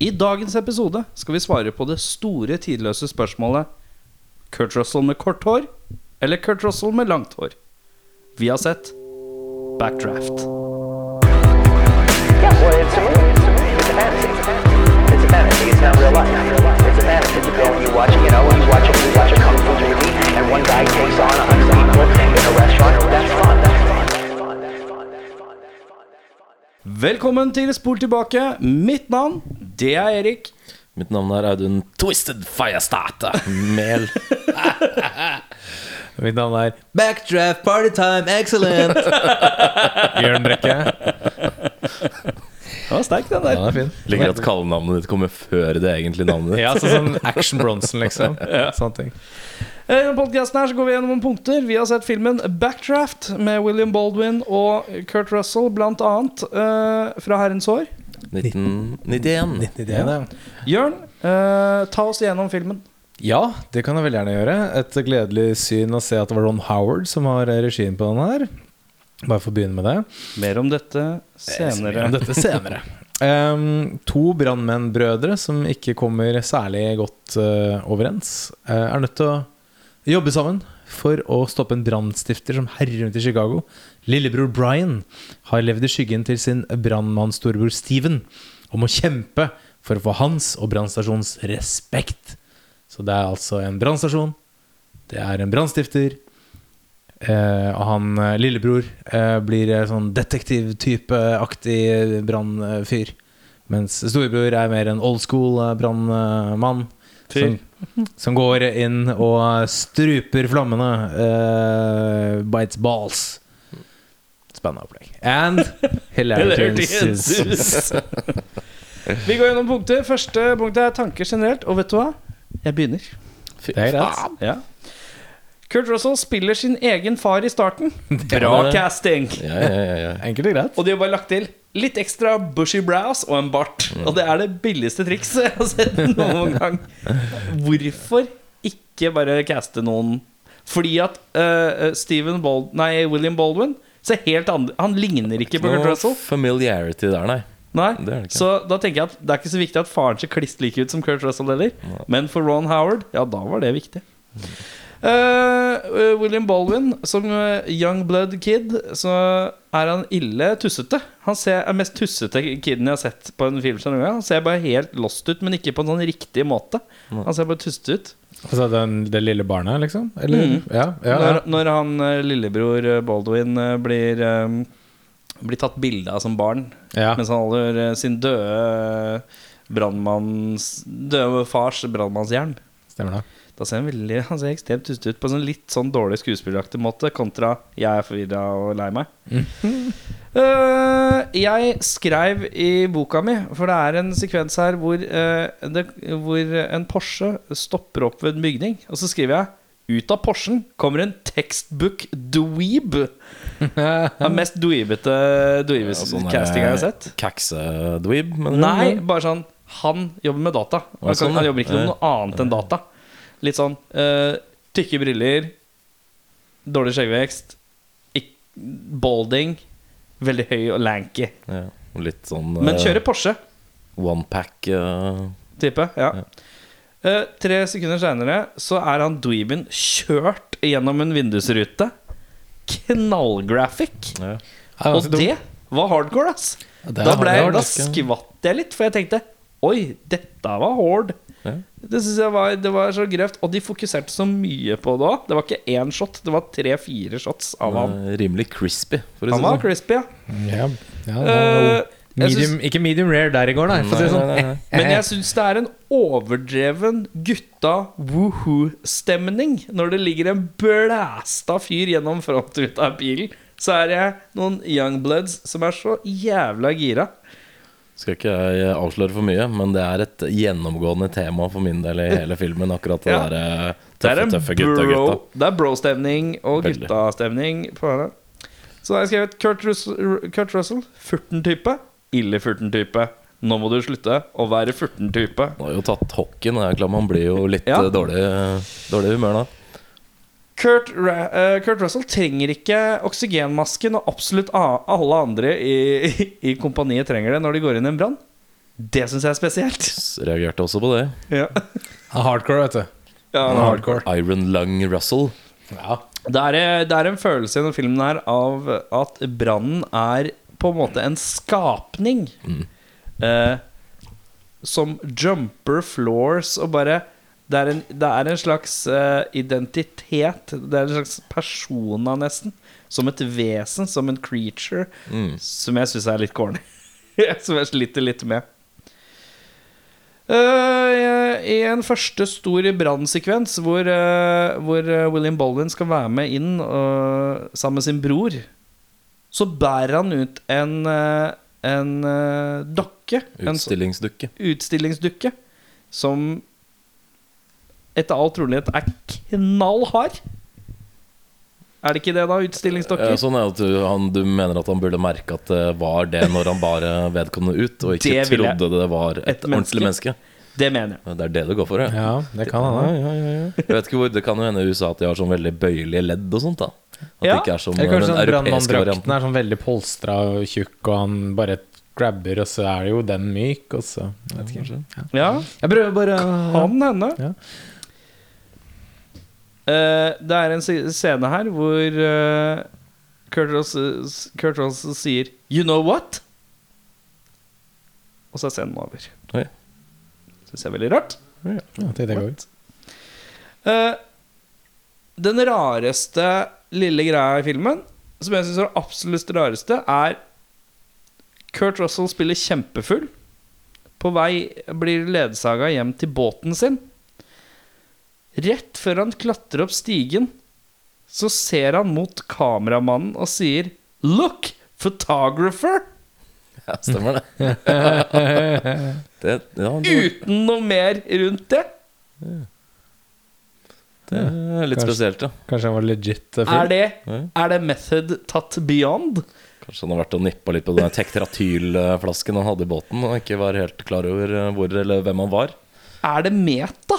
I dagens episode skal vi svare på det store, tidløse spørsmålet Kurt Russell med kort hår eller Kurt Russell med langt hår? Vi har sett Backdraft. Yeah, well, it's a movie. It's a movie. It's a fantasy. It's a fantasy. It's not real life. It's a fantasy. You go and you watch, you know, you watch you watch a kung fu movie, and one guy takes on a hundred people in a restaurant. That's fun. That's fun. That's fun. That's fun. That's fun. That's fun. That's fun. Velkommen til Spol tilbake. Mitt navn, det er Erik. Mitt navn er Audun Twisted Firestarter Mel. Mitt navn er Backdraft Party Time Excellent. Jørn Brekke. Det var sterk, den Ja, der. den er fin. Liker at kallenavnet ditt kommer før det egentlige navnet ditt. Ja, sånn sånn Action Bronson, liksom. Sånne ting. I denne så går vi gjennom noen punkter. Vi har sett filmen Backdraft med William Baldwin og Kurt Russell, blant annet, eh, fra Herrens år. 1991. 1991 ja. Jørn, eh, ta oss gjennom filmen. Ja, det kan jeg veldig gjerne gjøre. Et gledelig syn å se at det var Ron Howard som har regien på den her. Bare for å begynne med det. Mer om dette senere. Om dette senere. um, to brannmennbrødre som ikke kommer særlig godt uh, overens, uh, er nødt til å jobbe sammen for å stoppe en brannstifter som herjer rundt i Chicago. Lillebror Brian har levd i skyggen til sin brannmannsstorebror Steven om å kjempe for å få hans og brannstasjonens respekt. Så det er altså en brannstasjon, det er en brannstifter, Eh, og han eh, lillebror eh, blir eh, sånn detektiv-type-aktig brannfyr. Mens storebror er mer en old school eh, brannmann. Som, som går inn og struper flammene. eh, bites balls. Spennende opplegg. And hilarity ensues. Vi går gjennom punkter. Første punktet er tanker generelt. Og vet du hva? Jeg begynner. Det er greit. Ja. Kurt Russell spiller sin egen far i starten. Bra casting. Ja, ja, ja, ja. Enkelt og greit. Og de har bare lagt til litt ekstra bushy brows og en bart. Og det er det billigste trikset jeg har sett noen gang. Hvorfor ikke bare caste noen Fordi at uh, Bald Nei, William Baldwin ser helt andre Han ligner ikke på Kurt Noe Russell. familiarity der, nei. Nei, det det. Så da tenker jeg at det er ikke så viktig at faren ser kliss lik ut som Kurt Russell heller. Men for Ron Howard, ja, da var det viktig. Eh, William Baldwin, som eh, young blood kid, så er han ille tussete. Han ser, er mest tussete kiden jeg har sett på en film. sånn? Han ser bare helt lost ut, men ikke på en sånn riktig måte. Han ser bare tussete ut. Altså den, det lille barnet, liksom? Eller? Mm. Ja, ja, ja. Når, når han lillebror Baldwin blir um, Blir tatt bilde av som barn ja. mens han holder sin døde brannmanns Døde fars brannmannshjelm. Stemmer det. Da ser han veldig Han ser ekstremt tuste ut på en sånn litt sånn dårlig skuespilleraktig måte, kontra 'jeg er forvirra og lei meg'. uh, jeg skrev i boka mi, for det er en sekvens her hvor, uh, det, hvor en Porsche stopper opp ved en bygning, og så skriver jeg ut av Porschen kommer en textbook dweeb. Er mest dweebete dweebes-castinga jeg har sett. Kakse-dweeb. Nei, bare sånn Han jobber med data. Han, sånn, kan, han jobber ikke med noe annet enn data. Litt sånn uh, tykke briller, dårlig skjeggvekst, balding, veldig høy og lanky. Ja, litt sånn Men eh, kjører Porsche, One-pack-type. Uh... Ja. Ja. Uh, tre sekunder seinere så er han dweeben kjørt gjennom en vindusrute. Knallgraphic. Ja. Ja, Og det var hardcore, ass. det Da, ble, det da skvatt jeg litt, for jeg tenkte Oi, dette var hard. Ja. Det synes jeg var, det var så grøft. Og de fokuserte så mye på det òg. Det var ikke én shot, det var tre-fire shots av ham. Rimelig crispy, for å Han si var det sånn. crispy, ja. Ja, ja, Eh, var medium, ikke medium rare der i går, nei. Sånn. Nei, nei, nei. Men jeg syns det er en overdreven gutta woohoo-stemning når det ligger en blæsta fyr gjennom frontruta av bilen. Så er det noen youngbloods som er så jævla gira. Skal ikke jeg avsløre for mye, men det er et gjennomgående tema for min del i hele filmen. Akkurat det Ja. der er tøffe, tøffe gutta, gutta. det er bro-stemning og guttastemning. Så har jeg skrevet Kurt, Russell, Kurt Russell. Furten-type. Ille furten-type. Nå må du slutte å være furten-type. Han har jo tatt hockeyen, man blir jo litt Ja. eh, dårlig, dårlig humør da. Kurt, eh, Kurt Russell trenger ikke oksygenmaske når absolutt alle andre i, i, i kompaniet trenger det når de går inn i en brann. Det syns jeg er spesielt. Reagerte også på det. Ja. Hardcore, vet du. Ja, Hardcore. Iron Lung Russell. Ja. Det er, det er en følelse i denne filmen her av at brannen er på en måte en skapning. Eh, som jumper floors og bare Det er en, det er en slags uh, identitet. Det er en slags persona, nesten. Som et vesen, som en creature. Som jeg syns er litt corny. som jeg sliter litt med. Uh, I en første stor brannsekvens hvor, uh, hvor William Baldwin skal være med inn sammen med sin bror, så bærer han ut en, en dokke. En Utstillingsdukke. utstillingsdukke som etter all trolighet er knall hard. Er det ikke det, da? Utstillingsdokker? Ja, sånn er at du, han, du mener at han burde merke at det var det når han bare vedkommende ut, og ikke Det trodde det var et, Et ordentlig menneske. Det mener jeg. Det er det du går for, ja. ja, det kan hende. Jeg vet ikke hvor, Det kan jo hende i USA at de har sånn veldig bøyelige ledd og sånt. da At Ja. det ikke er som Eller kanskje den sånn europeiske brannmanndrakten varianten. er sånn veldig polstra og tjukk, og han bare grabber, og så er det jo den myk, og så vet ikke. Ja. Ja, Jeg prøver bare kan hende. Ja. Eh, det er en scene her hvor uh, Kurt, Russell sier 'You know what?' Og så er scenen over. Oi. Syns jeg er veldig rart. Ja, det er det uh, den rareste lille greia i filmen, som jeg syns er det absolutt rareste, er Kurt Russell spiller kjempefull. På vei blir ledsaga hjem til båten sin. Rett før han klatrer opp stigen, så ser han mot kameramannen og sier 'Look, photographer!' Ja, stemmer det. det, ja, det, Uten noe mer rundt det. det er litt Kanskje- spesielt, ja. Kanskje han var legit eh. Er det, er det method tatt beyond? Kanskje han har vært og nippa litt på den tektratylflasken han hadde i båten, og ikke var helt klar over eh, hvor eller hvem han var. Er det meta?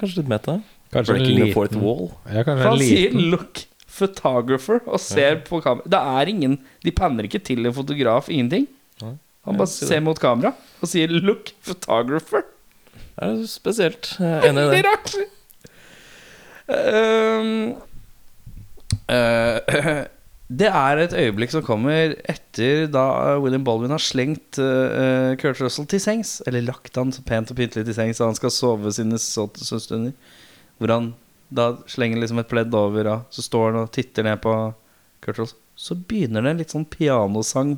Kanskje litt meta? Kanskje en Breaking the fourth wall. Ja, kanskje en han sier liten 'look photographer' og ser på kamera. Det er ingen De panner ikke til en fotograf, ingenting. Han bare ser mot kamera og sier 'look photographer'. Det er spesielt. Jeg er enig i Veldig det. rart. Um, eh, det er et øyeblikk som kommer etter da William Baldwin har slengt uh, Kurt Russell til sengs. Eller lagt han så pent og pyntelig til sengs, så han skal sove sine stunder. Hvor han da slenger liksom et pledd over, og så står han og titter ned på Kurt Russell. Så begynner det en litt sånn pianosang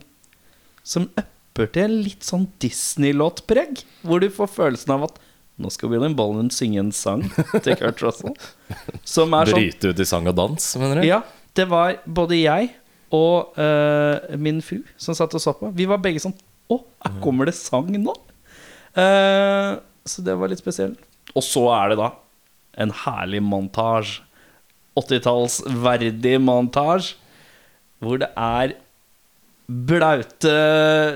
som upper til en litt sånn Disney-låtpreg. Hvor du får følelsen av at nå skal William Baldwin synge en sang til Kurt Russell. Som er sånn Bryte ut i sang og dans, mener du? Ja, det var både jeg og uh, min fru som satt og så på. Vi var begge sånn Å, her kommer det sang nå? Uh, så det var litt spesielt. Og så er det da en herlig montasje. 80-tallsverdig montasje. Hvor det er blaute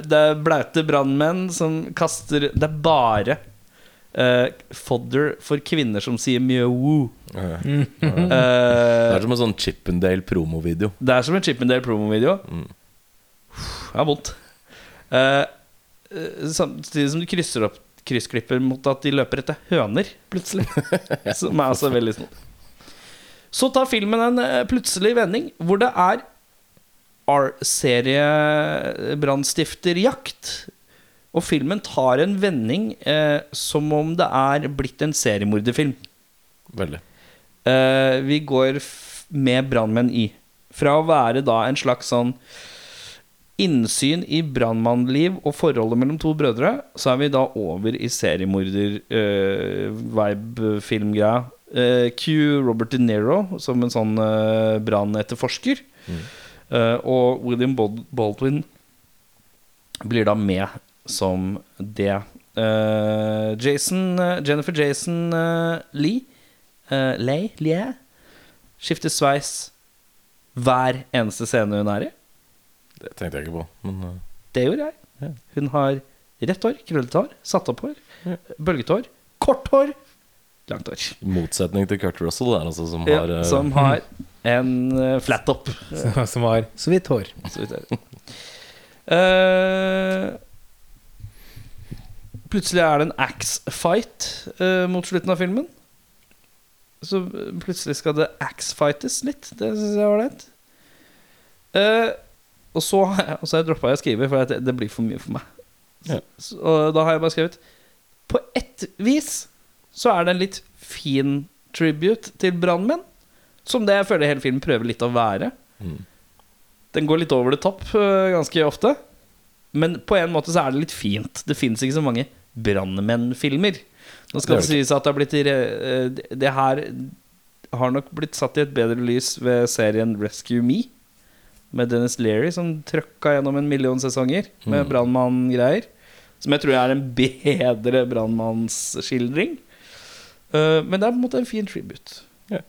Det er blaute brannmenn som kaster Det er bare eh, fodder for kvinner som sier mjau. Ja. uh, Det er som en sånn Chippendale promovideo. det er som en Chippendale promovideo. Det er vondt. Eh, eh, samtidig som du krysser opp kryssklipper mot at de løper etter høner, plutselig. Som er altså veldig sånn Så tar filmen en plutselig vending hvor det er R-serie-brannstifterjakt. Og filmen tar en vending eh, som om det er blitt en seriemorderfilm. Veldig. Eh, vi går med brannmenn i. Fra å være da en slags sånn innsyn i brannmannliv og forholdet mellom to brødre, så er vi da over i seriemorder-vibe-filmgreia. Eh, Q Robert De Niro som en sånn uh, brannetterforsker. Eh, og William Bald Baldwin blir da med som det. Uh, Jason, eh, Jennifer Jason eh, Lee uh, Lay, Lie skifter sveis hver eneste scene hun er i. Det tenkte jeg ikke på. Men uh, Det gjorde jeg. Hun har rett hår, krøllete hår, satt opp hår, bølget hår, kort hår, langt hår. i motsetning til Kurt Russell, der, altså, som har uh, som har en uh, flat top. Som har så vidt hår. Så vidt hår. vet. Eh, plutselig er det en axe-fight uh, mot slutten av filmen. Så eh, plutselig skal det axe-fightes litt. Det syns jeg var ålreit. Uh, og så har jeg, jeg droppa å skrive, for det, det blir for mye for meg. Ja. Så, og da har jeg bare skrevet På ett vis så er det en litt fin tribute til brannmenn. Som det jeg føler hele filmen prøver litt å være. Mm. Den går litt over det topp ganske ofte. Men på en måte så er det litt fint. Det fins ikke så mange brannmenn-filmer. Nå skal det Det sies at det har blitt det- Det her har nok blitt satt i et bedre lys ved serien Rescue Me. Med Dennis Leary som trøkka gjennom en million sesonger med Mm. brannmann-greier. Som jeg tror er en bedre brannmannsskildring. Uh, men det er på en måte en fin tribute. Yeah.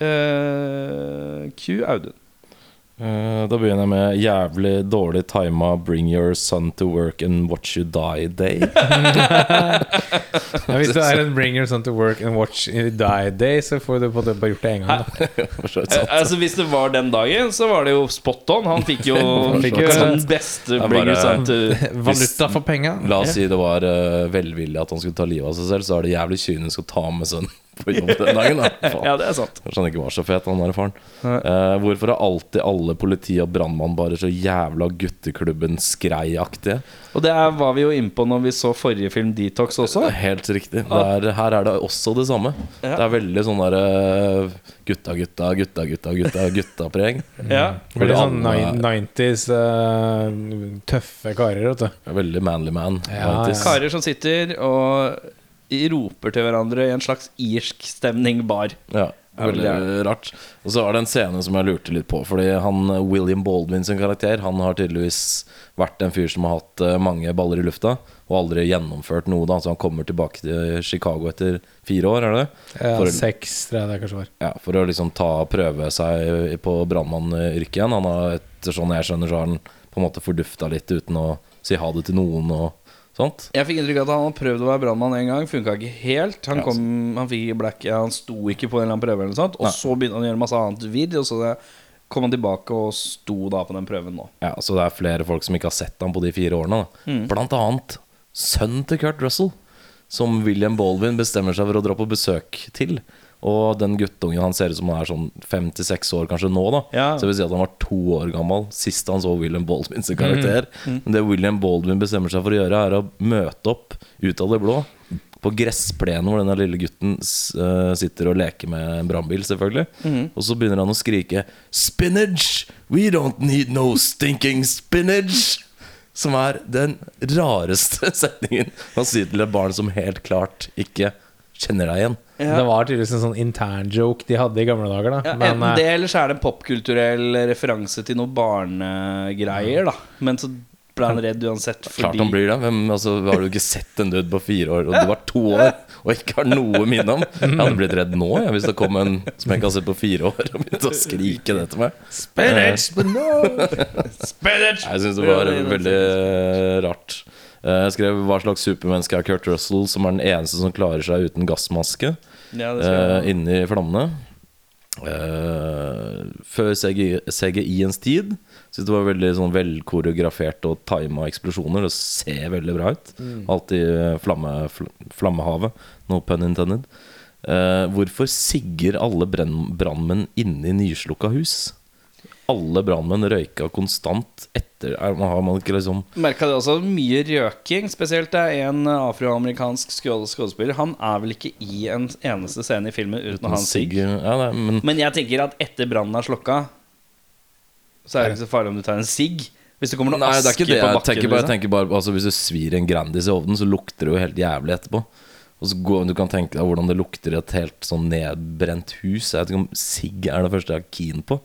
Uh, Q Audun. Eh, Da begynner jeg med jævlig dårlig tima 'Bring your son to work and watch you die' day. Ja, hvis det er en bring your son to work and watch you die day, så får du på bare gjort det en gang. Eh, altså Hvis det var den dagen, så var det jo spot on. Han fikk jo, fikk jo- den beste er Bring Your Son to Valuta for penga. La oss si det var uh, velvillig at han skulle ta livet av seg selv, så er det jævlig kynisk å ta med sønnen på jobb den dagen. Da. Ja, det er sant. Kanskje han ikke var så fet, han der faren. Eh, hvorfor er alltid alle politi og brannmann bare så jævla gutteklubben skreiaktige? Og det er, var vi jo innpå når vi så forrige film, Detox, også. Helt riktig. Det er, her er det også det samme. Ja. Det er veldig sånn der eh, gutta, gutta, gutta, gutta, gutta, gutta-preg. Ja. Veldig sånn alle- 90s uh, tøffe karer, vet du. Veldig manly man. Ja, 90s. Karer som sitter og roper til hverandre i en slags irsk stemning bar. Ja, veldig Ja, rart. Og så var det en scene som jeg lurte litt på. Fordi han William Baldwin sin karakter Han har tydeligvis vært en fyr som har hatt eh, mange baller i lufta og aldri gjennomført noe. da Så han kommer tilbake til Chicago etter fire år, er det det? Ja, For- Seks, tror jeg det kanskje var. Ja, For å liksom ta prøve seg på brannmannyrket igjen. Han har, etter sånn jeg skjønner, så har han på en måte fordufta litt uten å si ha det til noen og sånt. Jeg fikk inntrykk av at han hadde prøvd å være brannmann en gang. Funka ikke helt. Han, kom, han fikk black Han sto ikke på en eller annen prøve, eller noe sånt og Nei. så begynte han å gjøre masse annet vidd. Og så kom han tilbake og sto da på den prøven nå. Ja, Så det er flere folk som ikke har sett ham på de fire årene. Da. Blant annet sønnen til Kurt Russell, som William Baldwin bestemmer seg for å dra på besøk til. Og den guttungen han ser ut som han er sånn fem til seks år kanskje nå. da Ja. Så det vil si at han var to år gammel sist han så William Baldwin sin karakter. Men det William Baldwin bestemmer seg for å gjøre, er å møte opp ut av det blå. På gressplenen hvor denne lille gutten eh, sitter og leker med en brannbil, selvfølgelig. Og så begynner han å skrike 'Spinach! We don't need no stinking spinach!' Som er den rareste setningen man sier til et barn som helt klart ikke kjenner deg igjen. Det var tydeligvis en sånn intern joke de hadde i gamle dager. da Ja, Men enten eh, det, eller så er det en popkulturell referanse til noen barnegreier, da. Men så ble han redd uansett Klart han blir det. Hvem, altså, har du ikke sett en død på fire år, og du var to år og ikke har noe minne om? Jeg hadde blitt redd nå ja, hvis det kom en som jeg ikke har sett på fire år, og begynte å skrike det til meg. Spinach, but no Spinach! Jeg syns det var veldig eh, rart. Eh, Jeg skrev 'Hva slags supermenneske er Kurt Russell', som er den eneste som klarer seg uten gassmaske Ja, jeg eh, inni flammene. Uh, før CGI CGI-ens tid Syns det var veldig sånn velkoreografert og tima eksplosjoner. Det ser veldig bra ut. Alltid eh, flamme, fl flammehavet. No pun intended. Uh, hvorfor sigger alle brannmenn inne i nyslukka hus? Alle brannmenn røyka konstant etter er- man Har man ikke liksom Merka det også mye røking. Spesielt det er en afroamerikansk skuespill- skuespiller. Han er vel ikke i en eneste scene i filmen uten å ha en sigg. ja, nei, men Men jeg tenker at etter brannen er slokka, så er det ikke så farlig om du tar en sigg. Hvis det kommer noe Nei, det er aske ikke det. på Jeg bakken. tenker bare, jeg tenker bare altså, Hvis du svir en Grandis i ovnen, så lukter det jo helt jævlig etterpå. Og så går, Du kan tenke deg hvordan det lukter i et helt sånn nedbrent hus. Jeg vet ikke om sigg er det første jeg er keen på.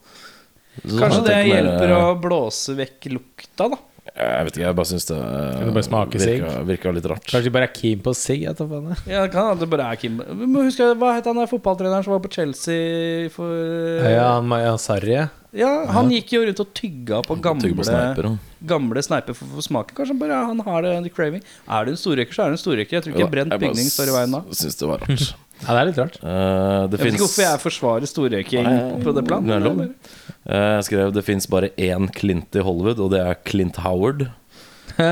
Så Kanskje det hjelper å blåse vekk lukta, da. Jeg vet ikke, jeg bare syns det Kan du bare smake virker, virka litt rart. Kanskje de bare er keen på sigg? Ja, det kan det bare er Kim Vi husk, Hva het han der fotballtreneren som var på Chelsea for Ja, han- ja, Sarri. Ja, Han gikk jo rundt og tygga på gamle på sneiper. Gamle sneiper for, for smaken. Kanskje bare han har det under craving. Er du en storrøyker, så er du en storrøyker. Jeg tror ikke brent Jeg bare bygning står i veien da. Syns det var rart. Ja, det er litt rart. Uh, det Jeg vet ikke hvorfor jeg forsvarer storrøyking på det plan. Eh, Jeg skrev det fins bare én Clint i Hollywood, og det er Clint Howard.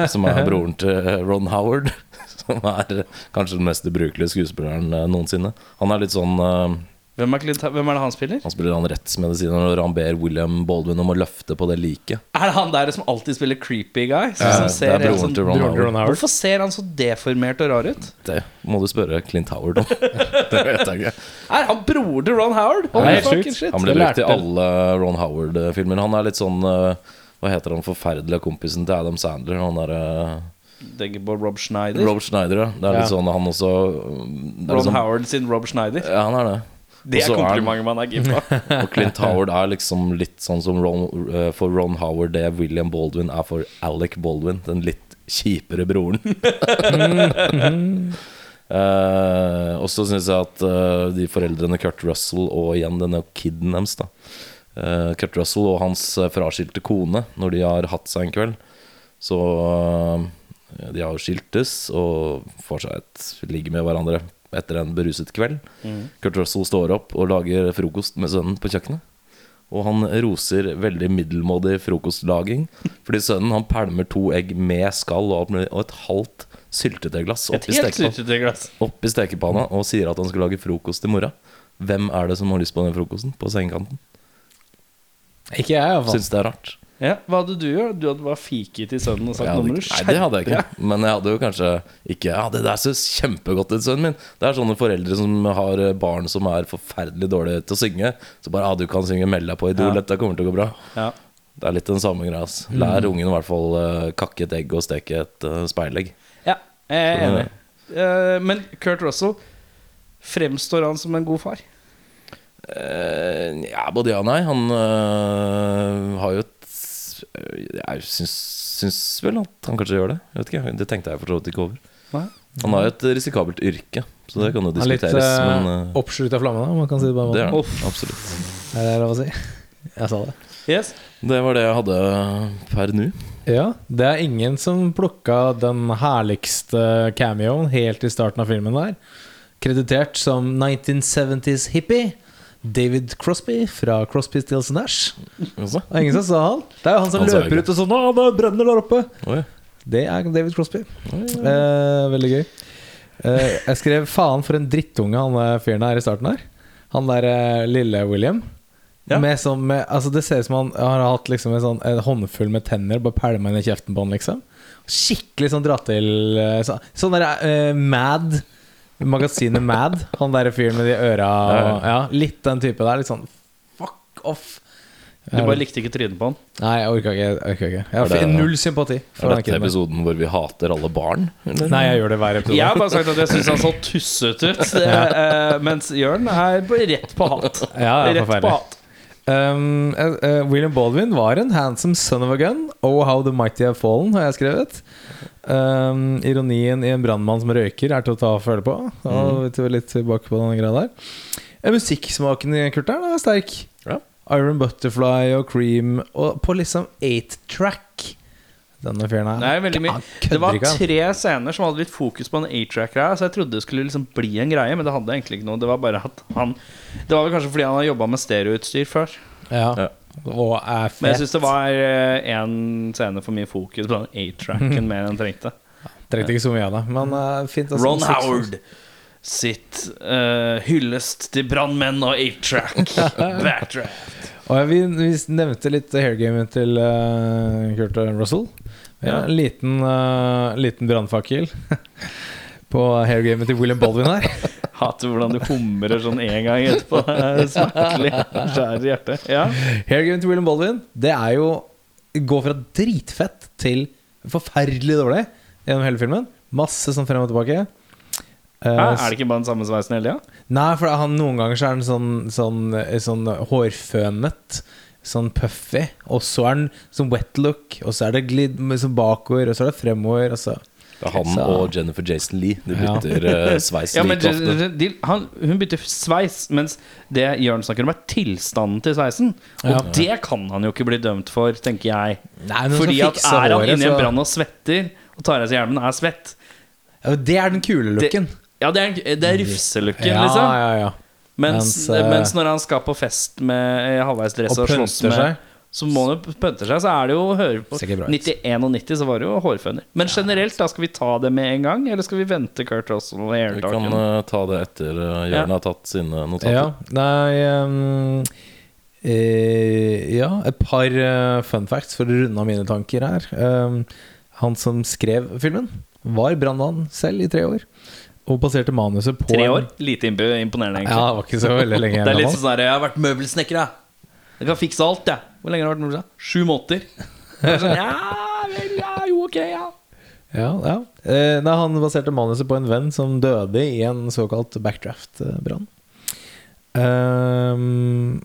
Som er broren til Ron Howard. som er kanskje den mest ubrukelige skuespilleren eh, noensinne. Han er litt sånn eh, Hvem er, hvem er det han spiller? Han spiller han rettsmedisiner når han ber William Baldwin om å løfte på det liket. Er det han der som alltid spiller creepy guy? Ja, som det er broren sånn, til Ron Broren Ron Howard. Hvorfor ser han så deformert og rar ut? Det må du spørre Clint Howard om. det vet jeg ikke. Er han bror til Ron Howard? Oh, er shit. Han ble brukt i alle Ron Howard-filmer. Han er litt sånn eh, Hva heter han forferdelige kompisen til Adam Sandler? Han derre Tenker på Rob Schneider. Rob Schneider, ja. Det er litt Ja. sånn han også er Ron liksom- Howard sin Rob Schneider. Ja, han er det. Det er komplimentet man er gitt på. Og Clint Howard er liksom litt sånn som Ron, eh, for Ron Howard det William Baldwin er for Alec Baldwin. Den litt kjipere broren. uh, og så syns jeg at uh, de foreldrene Kurt Russell og igjen denne kiden deres da uh, Kurt Russell og hans fraskilte kone, når de har hatt seg en kveld, så De har jo skiltes og får seg et ligge med hverandre etter en beruset kveld. Kurt Russell står opp og lager frokost med sønnen på kjøkkenet. Og han roser veldig middelmådig frokostlaging. Fordi sønnen han pælmer to egg med skall og, og et halvt syltetøyglass oppi, opp i helt stekepanna opp i stekepanna og sier at han skal lage frokost til morgen. Hvem er det som har lyst på den frokosten på sengekanten? Ikke jeg, iallfall. Syns det er rart. Ja, hva hadde du gjort? Du hadde bare fiket til sønnen og sagt nå hadde må du ikke, nei, det hadde jeg ikke. Men jeg hadde jo kanskje ikke Ja, det der ser kjempegodt ut, sønnen min. Det er sånne foreldre som har barn som er forferdelig dårlige til å synge. Så bare ja, du kan synge, meld deg på Idol, Ja. dette kommer til å gå bra. Ja. Det er litt den samme greia. ass. Lær ungen i hvert fall eh, kakke et egg og steke et uh, speilegg. ja, jeg er enig. Eh, men Kurt Russell, fremstår han som en god far? Eh, ja, både ja og nei. Han uh, har jo et Jeg syns, syns vel at han kanskje gjør det. Jeg vet ikke, Det tenkte jeg for så vidt ikke over. Nei. Han har jo et risikabelt yrke, så det kan jo diskuteres. Han er litt uh, øh, av flammene, om man kan si det på det den er måten. han absolutt. Er det lov å si? Jeg sa det. Yes. Det var det jeg hadde per nå. Ja, det er ingen som plukka den herligste cameoen helt i starten av filmen der. Kreditert som 1970s hippie. David Crosby fra Crosby, Stills Nash. Også. Og ingen som sa han. Det er jo han som Han løper ut og sånn 'Å, det brenner der oppe'. Oi. Det er David Crosby. Eh, veldig gøy. Eh, jeg skrev 'faen for en drittunge han eh, fyren her i starten her'. Han der eh, lille William. Ja. Med som, med, altså det ser ut som han har hatt liksom en, sånn, en håndfull med tenner bare pælma inn i kjeften på han, liksom. Skikkelig sånn dra til eh, så, Sånn der eh, Mad Magasinet Mad. Han der fyren med de øra og, ja, Litt den type der. Litt sånn fuck off. Du bare likte ikke trynet på han? Nei, jeg orka ikke. Jeg, orker ikke. jeg har null sympati. Er dette episoden hvor vi hater alle barn? eller? Nei, jeg gjør det hver episode. Jeg har bare sagt at jeg syns han så tussete ut. Det, eh, mens Jørn er rett på hat. Ja, det er rett på hat. Um, eh, William Baldwin var en handsome son of a gun. Oh, how the mighty have fallen, har jeg skrevet. Um, ironien i en brannmann som røyker, er til å ta og føle på. Da er vi litt tilbake på denne greia der. Musikksmaken i Kurt her er sterk. Ja. Iron Butterfly og Cream, og på liksom eight track. Denne fyren her. Nei, veldig mye Det var tre scener som hadde litt fokus på en A-track-greia, så jeg trodde det skulle liksom bli en greie, men det hadde egentlig ikke noe. Det var bare at han Det var vel kanskje fordi han har jobba med stereoutstyr før. Ja. Ja. Og er fett. Men jeg syns det var én scene for mye fokus på den A-tracken mer enn den trengte. Trengte ikke så mye av det, men eh, fint. altså. Ron Howard sitt uh, hyllest til brannmenn og A-track. Backdraft. Og vi, vi nevnte litt hairgamet til uh, Kurt Russell. Ja, Ja. En liten, uh, liten brannfakkel på hairgamet til William Baldwin her. Hater hvordan du humrer sånn en gang etterpå. Er Smertelig. Skjærer i hjertet. Ja. hairgamet til William Baldwin Det er jo Gå fra dritfett til forferdelig dårlig gjennom hele filmen. Masse sånn frem og tilbake. Eh, Hæ, er det ikke bare den samme sveisen hele tida? Nei, for han, noen ganger så er han sånn, sånn, eh, sånn hårfønet. Sånn puffy. Og så er den sånn wet look. Og så er det glidd med sånn bakover, og så er det fremover. Og så Det er han Så- og Jennifer Jason Lee. De bytter ja. sveis Ja, men like ofte. de, han, hun bytter sveis, mens det Jørn snakker om, er tilstanden til sveisen. Og Ja. det kan han jo ikke bli dømt for, tenker jeg. Nei, Fordi at er han håret, inne i en brann og svetter, og tar av seg hjelmen, er svett Ja, Det er den kule looken. Ja, det er, det er rufselooken, ja, liksom. ja, ja. Mens, Mens, uh, mens når han skal på fest med halvveis dress Og og, slåss med seg. Så må man jo pønte seg, så er det jo å høre på Ser ikke bra ut. 91 og 90, så var det jo hårføner. Men generelt, da skal vi ta det med en gang, eller skal vi vente Kurt Russell og Vi kan eh, ta det etter uh, Jørn har tatt sine notater. Ja, nei um, eh, Ja, et par uh, fun facts for å runde av mine tanker her. Um, han som skrev filmen, var brannmann selv i tre år. Og baserte manuset på Tre år? Lite imponerende, imponerende, Ja, egentlig. det var ikke så veldig lenge. det er litt sånn der, Jeg har vært møbelsnekker, jeg. Jeg kan fikse alt, jeg. Hvor lenge har det vært møbelsnekker? Sju måneder. Sånn, ja, vel, ja, jo, ok, ja. Ja, ja. Eh, nei, han baserte manuset på en venn som døde i en såkalt backdraft-brann. Um,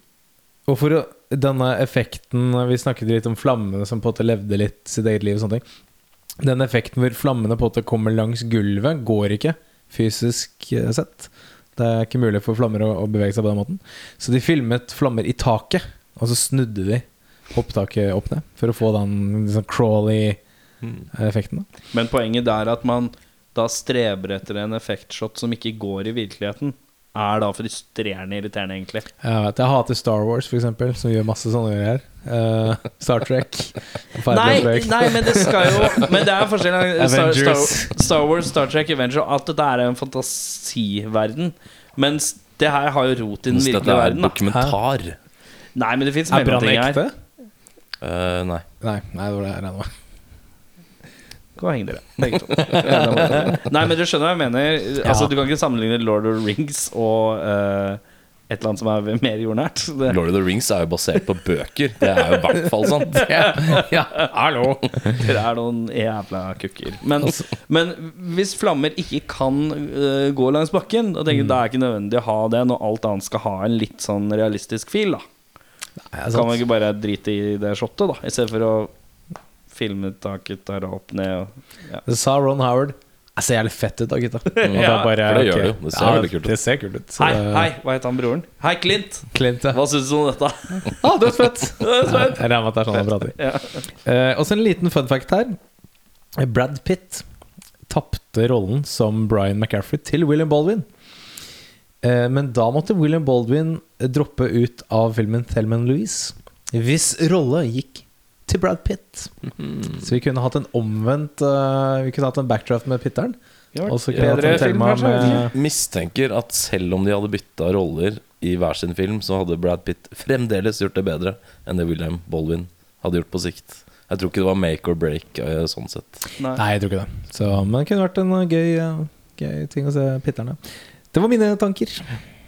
og for å, denne effekten Vi snakket litt om flammene som på en måte levde litt sitt eget liv. og sånne ting Den effekten hvor flammene på en måte kommer langs gulvet, går ikke fysisk eh, sett. Det er ikke mulig for flammer å, å bevege seg på den måten. Så de filmet flammer i taket, og så snudde de opptaket opp ned for å få den liksom, crawly-effekten. Men poenget der at man da streber etter en effektshot som ikke går i virkeligheten, er da frustrerende irriterende, egentlig. Jeg vet, jeg hater Star Wars, for eksempel, som gjør masse sånne greier. Uh, Star Trek. Nei, nei, men det skal jo Men det er forskjellen. Star, Star, Star Wars, Star Trek, Avenger Alt dette er en fantasiverden. Mens det her har jo rot i den Mens dette virkelige er verden. Da. dokumentar. Nei, men det fins Er brann mellomting her. ekte? Eh, nei. Nei, nei, det var det jeg regna med. Gå og heng dere, begge to. Ja, Nei, men du skjønner hva jeg mener. Altså, Du kan ikke sammenligne Lord of the Rings og eh, et eller annet som er mer jordnært. Det, Lord of the Rings er jo basert på bøker. Det er jo i hvert fall sant. ja, hallo! Dere er noen jævla kukker. Men, men hvis flammer ikke kan øh, gå langs bakken, da tenker jeg det er ikke nødvendig å ha det når alt annet skal ha en litt sånn realistisk fil. da Nei, Kan man ikke bare drite i det shotet, da i stedet for å filme taket der og opp ned? Og, ja. Det sa Ron Howard. Det ser jævlig fett ut da, gutta. ja, det er bare, for det gjør okay. det jo. Det ser veldig kult ut. Det ser kult ut. Så Hei, hei, hva heter han broren? Hei, Clint! Clint, ja. Hva syns du om dette? Ah, dødsfett! Dødsfett. Jeg regner med at det er sånn han prater. Ja. Eh, også en liten fun fact her. Brad Pitt tapte rollen som Brian McCaffrey til William Baldwin. Eh, men da måtte William Baldwin droppe ut av filmen Thelma Louise. Hvis rolle gikk til Brad Pitt. Så vi kunne hatt en omvendt eh, Vi kunne hatt en backdraft med Pitteren. Ja, Og så kunne hatt en Thelma med Mistenker at selv om de hadde bytta roller i hver sin film, så hadde Brad Pitt fremdeles gjort det bedre enn det William Baldwin hadde gjort på sikt. Jeg tror ikke det var make or break eh, sånn sett. Nei. Nei, jeg tror ikke det. Så, men det kunne vært en gøy, gøy ting å se Pitterne. Det var mine tanker.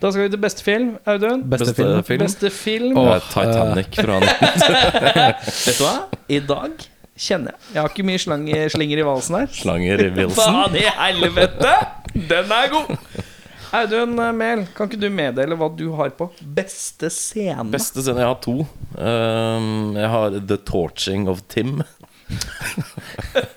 Da skal vi til beste film, Audun. Beste, Beste film. film. Beste film. Er Titanic fra 19 Vet du hva? I dag kjenner jeg Jeg har ikke mye slanger, slinger i valsen her. slanger i valsen Faen i helvete! Den er god! Audun eh, Mehl, kan ikke du meddele hva du har på beste scene? Beste scene Jeg har to. Um, jeg har The Torching of Tim.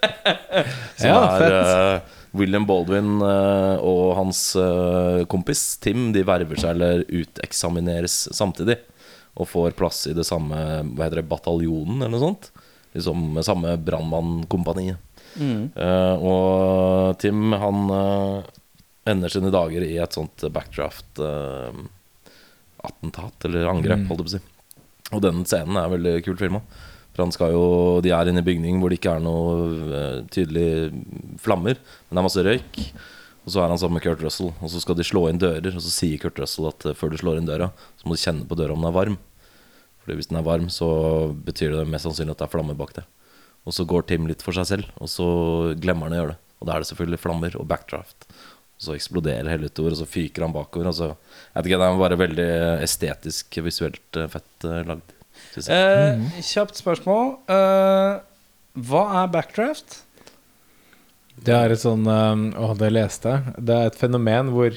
Som Ja, er fett. eh, William Baldwin eh, og hans eh, kompis Tim De verver seg eller uteksamineres samtidig. Og får plass i det samme Hva heter det, bataljonen, eller noe sånt. Liksom samme brannmannkompaniet. Mm. Eh, og Tim han ender sine dager i et sånt backdraft eh, attentat, eller angrep, Mm. holdt jeg på å si. Og den scenen er veldig kult filma. Jo, De er inne i bygning hvor det ikke er noe eh, tydelig flammer, men det er masse røyk. Og så er han sammen med Kurt Russell, og så skal de slå inn dører. Og så sier Kurt Russell at eh, før du slår inn døra, så må du kjenne på døra om den er varm. Fordi hvis den er varm, så betyr det mest sannsynlig at det er flammer bak det. Og så går Tim litt for seg selv, og så glemmer han å gjøre det. Og da er det selvfølgelig flammer og backdraft. Og så eksploderer hele utover, og så fyker han bakover. Og så, jeg vet ikke, Det er bare veldig estetisk, visuelt eh, fett lagd. Eh, kjapt spørsmål. Eh, hva er backdraft? Det er et sånn um, Å, det leste jeg. Det er et fenomen hvor,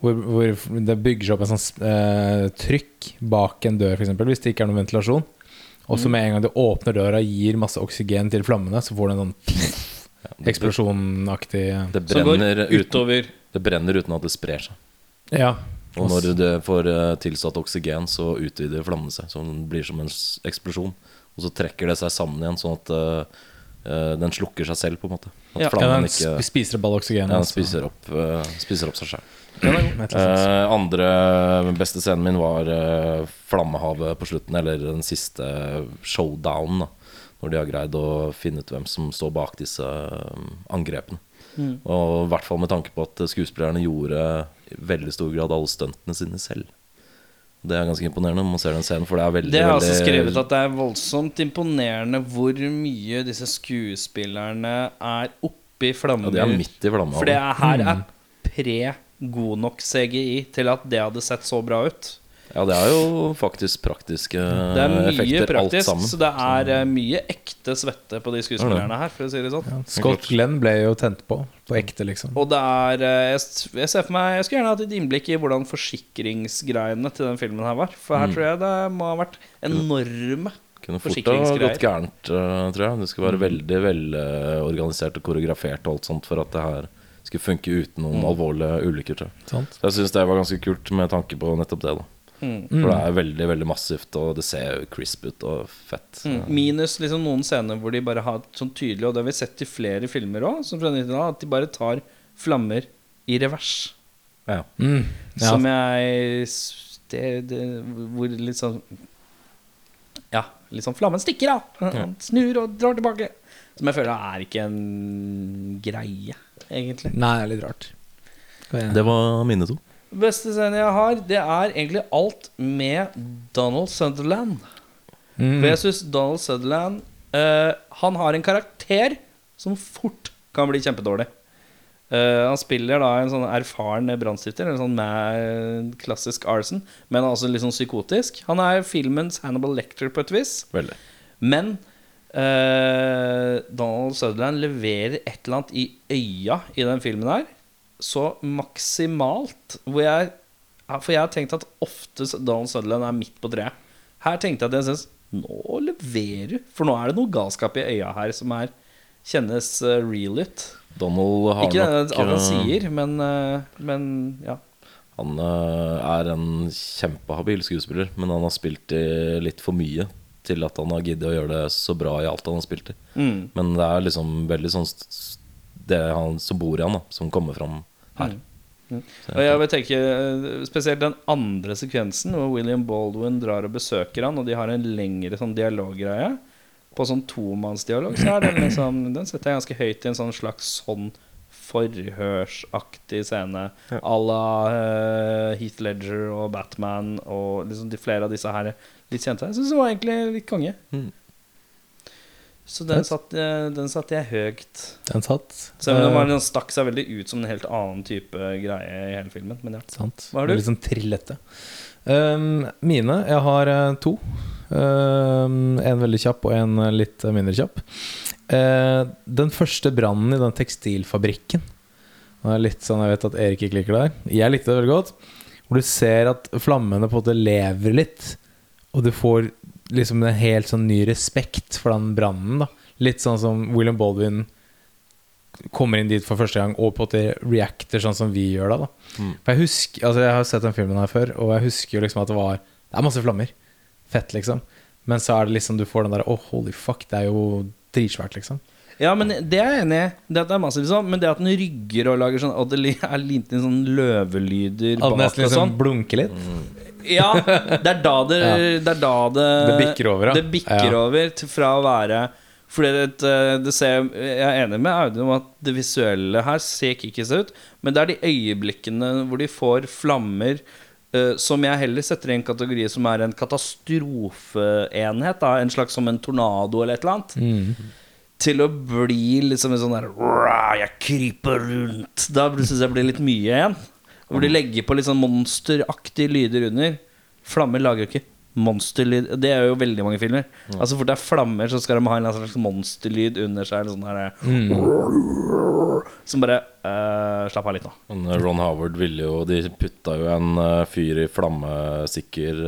hvor, hvor det bygger seg opp en sånn eh, trykk bak en dør, f.eks. Hvis det ikke er noen ventilasjon. Og så med en gang du åpner døra og gir masse oksygen til flammene, så får du en sånn eksplosjonaktig det, Som går brenner uten, utover det brenner uten at det sprer seg. Ja. Og når det får eh, tilsatt oksygen, så utvider flammene seg. Så den blir som en eksplosjon. Og så trekker det seg sammen igjen, sånn at eh, Den slukker seg selv, på en måte. At Ja. Ja, flammen den ikke sp- spiser opp all oksygenet. ja, den spiser, opp, uh, spiser opp seg sjøl. Sånt. Eh, andre beste scenen min var uh, flammehavet på slutten, eller den siste showdownen. Når de har greid å finne ut hvem som står bak disse angrepene. Og i hvert fall med tanke på at skuespillerne gjorde veldig stor grad alle stuntene sine selv. Det er ganske imponerende når man ser den scenen, for det er veldig Det er altså veldig- skrevet at det er voldsomt imponerende hvor mye disse skuespillerne er oppi flammer. Ja, de er midt i flammehavet. For det er, her er pre god nok CGI til at det hadde sett så bra ut. Ja, det er jo faktisk praktiske Det er mye effekter, alt praktisk, sammen. så det er eh, mye ekte svette på de skuespillerne her, for å si det sånn. Scott Glenn ble jo tent på. På ekte, liksom. Og det er eh, jeg, jeg ser for meg Jeg skulle gjerne hatt et innblikk i hvordan forsikringsgreiene til den filmen her var. For Mm. her tror jeg det må ha vært enorme Kunne fort ha gått gærent, eh, tror jeg. Det skulle Mm. være veldig velorganisert og koreografert og alt sånt for at det her skulle funke uten Mm. noen alvorlige ulykker, tror jeg. Så jeg syns det var ganske kult med tanke på nettopp det. da Mm. For det er veldig veldig massivt, og det ser crisp ut og fett. Mm. Minus liksom noen scener hvor de bare har sånn tydelig Og det har vi sett i flere filmer òg, som fra 90-tallet, at de bare tar flammer i revers. Ja. Mm. Ja. Som jeg det, det, Hvor litt sånn Ja, litt sånn flammen stikker av. Han snur og drar tilbake. Som jeg føler er ikke en greie, egentlig. Nei, det er litt rart. Det var mine to. Beste scenen jeg har, det er egentlig alt med Donald Sutherland. Mm. For jeg syns Donald Sutherland uh, Han har en karakter som fort kan bli kjempedårlig. Uh, han spiller da en sånn erfaren brannstifter, en sånn med klassisk arson, men altså litt sånn psykotisk. Han er filmens Hannibal Lector på et vis. Veldig. Men uh, Donald Sutherland leverer et eller annet i øya i den filmen her så maksimalt. Hvor jeg For jeg har tenkt at ofte Donald Sutherland er midt på treet. Her tenkte jeg at jeg synes Nå leverer du. For nå er det noe galskap i øya her som er kjennes eh, real ut. Donald har Ikke det nok alt han eh, sier, men, eh, men ja. Han er en kjempehabil skuespiller, men han har spilt i litt for mye til at han har giddet å gjøre det så bra i alt han har spilt i. Mm. Men det er liksom veldig sånn Det han som bor i han, da, som kommer fram her. Og jeg vil tenke eh, spesielt den andre sekvensen hvor William Baldwin drar og besøker han, og de har en lengre sånn dialoggreie. På sånn tomannsdialog så er den liksom Den setter jeg ganske høyt i en sånn slags sånn forhørsaktig scene à la eh, Heath Ledger og Batman og liksom de flere av disse her litt kjente. Jeg syns det var egentlig litt konge. Mm. Så den satt, eh, den satte jeg høyt. Den satt. Selv om den, var, Eh, den stakk seg veldig ut som en helt annen type greie i hele filmen. Men ja. Sant. Hva har du? Litt sånn trillete. Um, mine Jeg har eh, to. Um, en veldig kjapp og en litt mindre kjapp. Uh, den første brannen i den tekstilfabrikken Det er litt sånn, Jeg vet at Erik ikke liker det her. Jeg likte det veldig godt. Hvor du ser at flammene på en måte lever litt, og du får liksom en helt sånn ny respekt for den brannen. Litt sånn som William Baldwin kommer inn dit for første gang og på en måte reacter sånn som vi gjør da. da. Mm. For jeg husker, altså jeg har sett den filmen her før, og jeg husker jo liksom at det var Det er masse flammer. Fett, liksom. Men så er det liksom du får den der Å, holy fuck, det er jo dritsvært, liksom. Ja, men det er jeg enig i. Det at det er masse sånn Men det at den rygger og lager sånn Og det er lite sånn løvelyder At den nesten liksom sånn. blunker litt. Ja, det er da det, Ja. det, da det Det bikker over, ja. Det bikker Ja. over til, fra å være fordi det, eh, det ser, Jeg er enig med Audun om at det visuelle her ser kickis ut, men det er de øyeblikkene hvor de får flammer uh, som jeg heller setter i en kategori som er en katastrofeenhet. Da, en slags som en tornado eller et eller annet. Mm. Til å bli liksom en sånn der Jeg kryper rundt. Da syns jeg blir litt mye igjen. Hvor de legger på litt sånn monsteraktige lyder under. Flammer lager jo ikke monsterlyd. Det er jo veldig mange filmer. Altså Fort det er flammer, så skal de ha en eller annen slags monsterlyd under seg. Eller sånn der, Mm. Som bare uh, Slapp av litt nå. Men eh, Ron Howard ville jo De putta jo en eh, fyr i flammesikker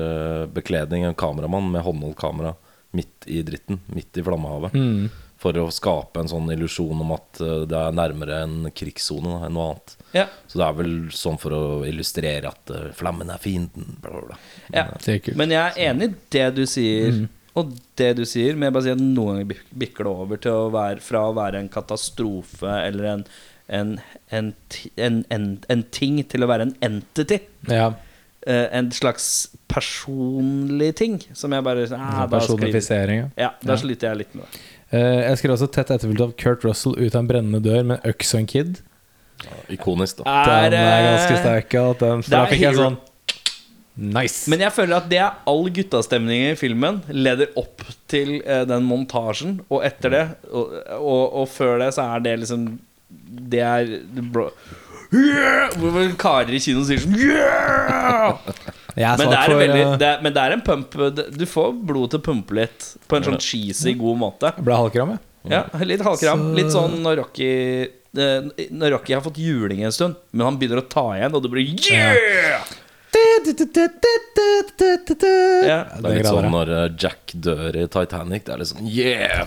bekledning, en kameramann med håndholdt kamera, midt i dritten. Midt i flammehavet. Mm. For å skape en sånn illusjon om at det er nærmere en krigssone enn noe annet. Ja, Så det er vel sånn for å illustrere at uh, flammen er fienden. Bla, bla, bla. ja. Det er kult. Men jeg er enig i det du sier. Og det du sier, men jeg bare sier at noen ganger bik- bikker det over til å være fra å være en katastrofe eller en en, en, en, en, en ting til å være en entity. Ja, Uh, en slags personlig ting som jeg bare ah, Personifisering. ja. Ja, da Ja. sliter jeg litt med det. Uh, jeg skrev også tett etterfulgt av Kurt Russell ut av en brennende dør med en øks og en kid. Ikonisk, da. Den er eh, ganske sterk. ja, Den, for da er fikk jeg sånn Nice! Men jeg føler at det er all guttastemning i filmen leder opp til eh, den montasjen, og etter det, og, og, og før det, så er det liksom Det er bro, yeah! Hvor karer i kinoen sier sånn yeah! er Men det er, for veldig, eh, det er, men det er en pump Du får blodet til å pumpe litt på en sånn cheesy, god måte. Jeg ble halvkram, jeg. Ja, Litt halvkram. Så- Litt sånn når Rocky eh, Når Rocky har fått juling en stund, men han begynner å ta igjen, og det blir yeah! Ja. Det er litt sånn når eh, Jack dør i Titanic. Det er litt sånn yeah!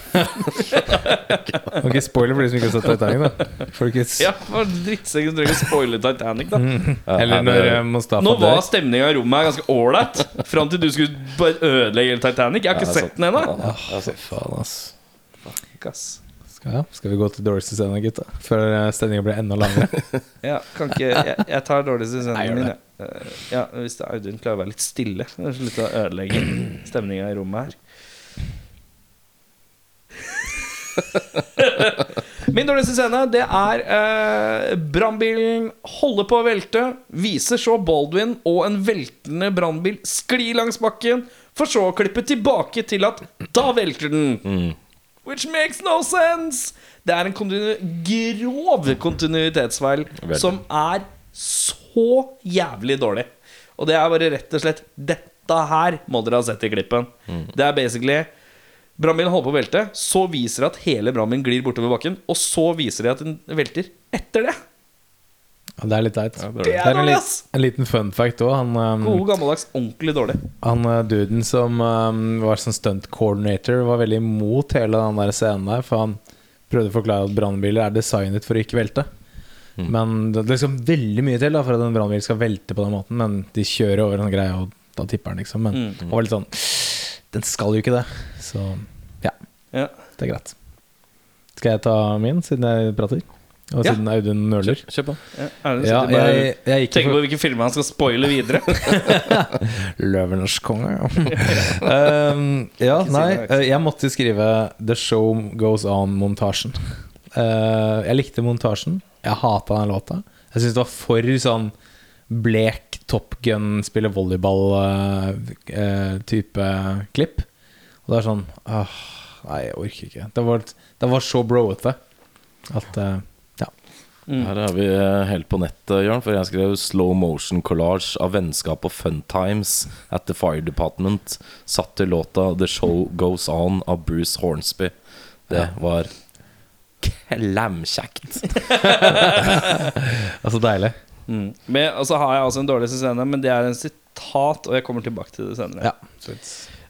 Ok, spoiler for de som ikke har sett Titanic, da. Folkens. Ja, for drittsekken som trenger å spoile Titanic, da. Eller er når Mustafa dør. Nå var stemninga i rommet her ganske ålreit. Fram til du skulle bare ødelegge Titanic. Jeg har ikke sett den ennå. Ja, Fy faen, ass. Ass. Ja. Skal vi gå til dårligste scene, gutta? Før eh, stemninga blir enda langere. Ja, kan ikke Jeg, jeg tar dårligste gjør min, jeg. Eh, Ja, hvis det Audun klarer å være litt stille. Slutte å ødelegge stemninga i rommet her. Min dårligste scene Det er eh, brannbilen holder på å velte. Viser så Baldwin og en veltende brannbil skli langs bakken. For så å klippe tilbake til at da velter den. Which makes no sense! Det er en kontinu grov kontinuitetsfeil som er så jævlig dårlig. Og det er bare rett og slett Dette her må dere ha sett i klippen. Det er basically Brannbilen holder på å velte, så viser det at hele brannbilen glir bortover bakken, og så viser det at den velter etter det. Ja, det er litt teit. det er det det. en, dårlig, ass. en liten fun fact òg. Um, God gammeldags ordentlig dårlig. han uh, duden som um, var sånn stunt coordinator, var veldig imot hele den der scenen der. For han prøvde å forklare at brannbiler er designet for å ikke velte. Men det er liksom veldig mye til da for at en brannbil skal velte på den måten. Men de kjører over en greie, og da tipper den, liksom. Men Mm. han var litt sånn Den skal jo ikke det. Så ja, Ja. det er greit. Skal jeg ta min, siden jeg prater? Og Ja. siden Audun nøler? Kjør på. Ja, Audun Ja, jeg, jeg tenker for på hvilke filmer han skal spoile videre. Løvenes konge. um, ja, nei, eh, jeg måtte skrive 'The Show Goes On'-montasjen. Uh, jeg likte montasjen. Jeg hata den låta. Jeg syntes det var for sånn blek Top Gun spiller volleyball-type klipp. Og det er sånn ah, Nei, jeg orker ikke. Det var, det var så broete at Ja. Her er vi eh, helt på nettet, Jørn, for jeg skrev 'slow motion collage av vennskap og fun times at the fire department', satt til låta 'The Show Goes On' av Bruce Hornsby. Det var klemkjekt. Altså deilig. Mm. Men, og så har jeg altså en dårligste scene, men det er en sitat, og jeg kommer tilbake til det senere. Ja.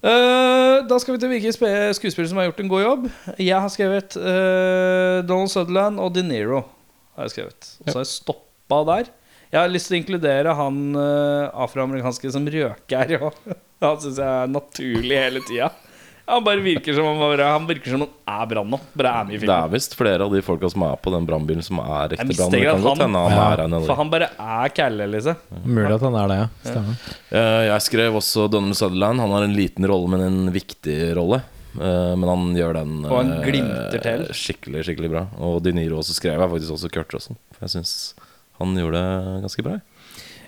uh, da skal vi til hvilke skuespillere som har gjort en god jobb. Jeg har skrevet uh, Donald Sutherland og De Niro. Har jeg skrevet Og så har jeg stoppa der. Jeg har lyst til å inkludere han uh, afroamerikanske som røker. Og han syns jeg er naturlig hele tida. Han bare virker som han, bare, han virker som han er Brann nå. Bare med i Det er visst flere av de folka som er på den brannbilen, som er ekte brann. Det mistenker kan at godt han- han Ja. For han bare er kælle, liksom. Mulig at han er det, ja. Stemmer. Eh, Jeg skrev også Donald Sutherland. Han har en liten rolle, men en viktig rolle. Eh, Men han gjør den Og han eh, glimter til. skikkelig skikkelig bra. Og De Niro også skrev jeg faktisk også Kurt Russell. For Jeg syns han gjorde det ganske bra.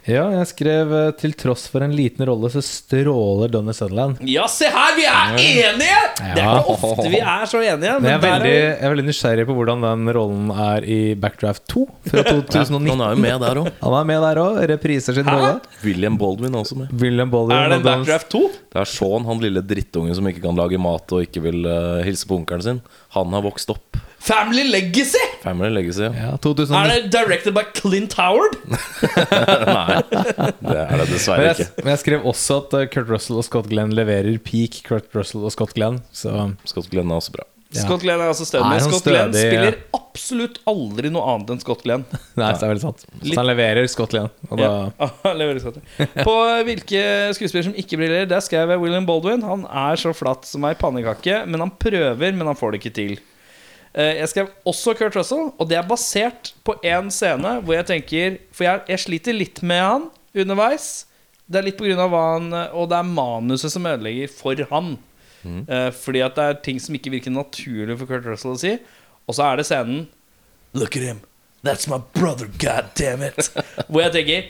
Ja, jeg skrev eh, 'til tross for en liten rolle, så stråler Donny Sutherland'. Ja, se her! Vi er enige! Det er Ja. ikke ofte vi er så enige. Men jeg er, veldig, veldig, jeg er veldig nysgjerrig på hvordan den rollen er i Backdraft 2 fra 2019. Han er jo med der òg. Han er med der òg. Repriser sin rolle. William Baldwin er også med. William Baldwin. Er det Backdraft 2? Det er Sean, han lille drittungen som ikke kan lage mat og ikke vil uh, hilse på onkelen sin. Han har vokst opp. Family Legacy! Family Legacy. Ja. Ja, Er det directed by Clint Howard? Nei, det er det Men dessverre jeg, ikke. men jeg skrev også at eh, Kurt Russell og Scott Glenn leverer peak Kurt Russell og Scott Glenn. Så Scott Glenn er også bra. Scott Glenn er altså stødig. Men Scott Glenn spiller absolutt aldri noe annet enn Scott Glenn. Nei, det er veldig sant. Så han leverer Scott Og da Ja, han leverer Scott Glenn. På hvilke skuespillere som ikke brillerer, der skrev jeg William Baldwin. Han er så flatt som ei pannekake, men han prøver, men han får det ikke til. Eh, Jeg skrev også Kurt Russell, og det er basert på én scene hvor jeg tenker For jeg, jeg sliter litt med han underveis. Det er litt på grunn av hva han Og det er manuset som ødelegger for han. Eh, fordi at det er ting som ikke virker naturlig for Kurt Russell å si. Og så er det scenen Look at him. That's my brother, god damn it. Hvor jeg tenker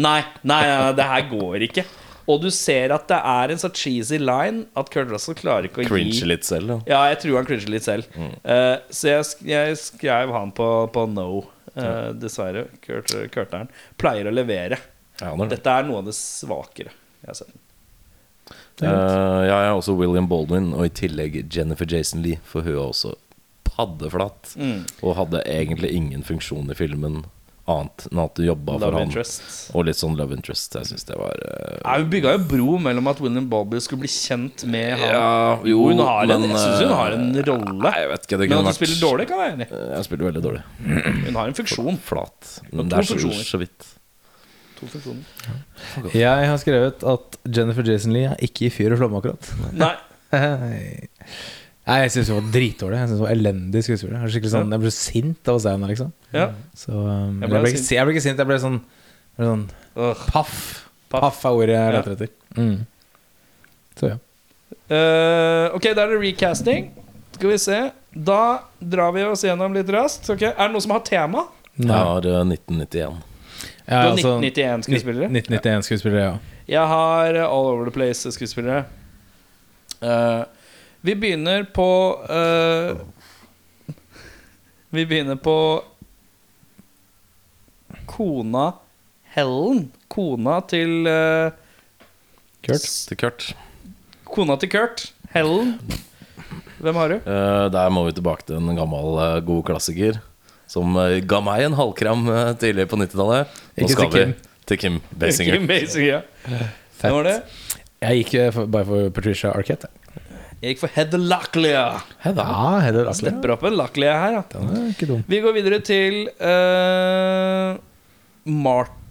Nei, nei, nei, det her går ikke. Og du ser at det er en så cheesy line at Kurt Russell klarer ikke å Cringe gi litt selv, ja. Ja, jeg tror han cringer litt selv. Eh, så jeg, sk jeg skrev han på, på no. uh, dessverre. Kurt, Kurteren pleier å levere. ja er. Dette er noe av det svakere jeg har sett. Eh, ja, jeg er også William Baldwin, og i tillegg Jennifer Jason Lee, for hun er også paddeflat. Mm. Og hadde egentlig ingen funksjon i filmen annet enn at du jobba for interest. Og litt sånn love interest. Jeg syns det var uh... Nei, Hun bygga jo bro mellom at William Bobby skulle bli kjent med han. Ja, jo, hun har en, jeg syns hun har en eh, rolle. Nei, jeg vet ikke. Det Men at hun vært spiller dårlig, kan jeg enig i. Eh, Jeg spiller veldig dårlig. Hun har en funksjon. Flat. Men det er så, så vidt. To funksjoner. Jeg har skrevet at Jennifer Jason Lee er ikke i fyr og flamme, akkurat. Nei. Nei, jeg syns hun var dritdårlig. Jeg synes hun var Elendig skuespiller. Jeg, sånn, jeg ble sint av å se henne, liksom. Ja. Så, um, Jeg jeg, ble ikke, sint. jeg ble ikke sint, jeg ble sånn, jeg ble sånn Ugh. Paff. Paff. Paff er ordet jeg Ja. leter etter. Mm. Så ja. Uh, ok, da er det recasting. Skal vi se. Da drar vi oss gjennom litt raskt. Okay. Er det noen som har tema? Ja, det er 1991. Du har 1991 skuespillere? 1991 skuespillere, ja. Jeg har eh, All Over The Place-skuespillere. Uh, vi begynner på uh, Vi begynner på kona Helen. Kona til uh, Kurt. Til Kurt. Kona til Kurt. Helen. Hvem har du? Uh, der må vi tilbake til en gammel, eh, god klassiker. Som eh, ga meg en halvkram eh, tidlig på 90-tallet. Nå skal vi til Kim Basinger. Kim Basinger. Fett. var det? Jeg gikk eh, bare for Patricia Arquette. Jeg gikk for Heather Locklear. Ja, Heather Lackler. Stepper opp en Locklear her, ja. Den er ikke dum. Vi går videre til eh,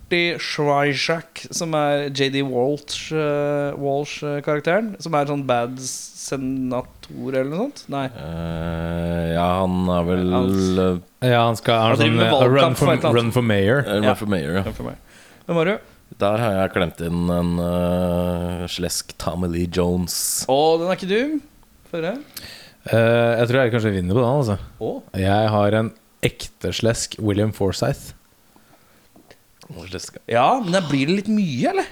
Marty Schweizak, som er JD Walsh, eh, Walsh-karakteren. Som er sånn bad senator eller noe sånt? Nei. Uh, ja, han er vel Han- Ja, han skal ha Han sånn med eh, valgkamp run, for for, run for mayor. Ja. Run for Mayor. ja. Hvem for meg? Hvem har du? Der har jeg klemt inn en uh, slesk Tommy Lee Jones. Å, den er ikke dum. Få høre. Eh, jeg tror jeg kanskje vinner på den. altså Oh. Jeg har en ekte slesk William Forsythe. Ja, men da blir det litt mye, eller?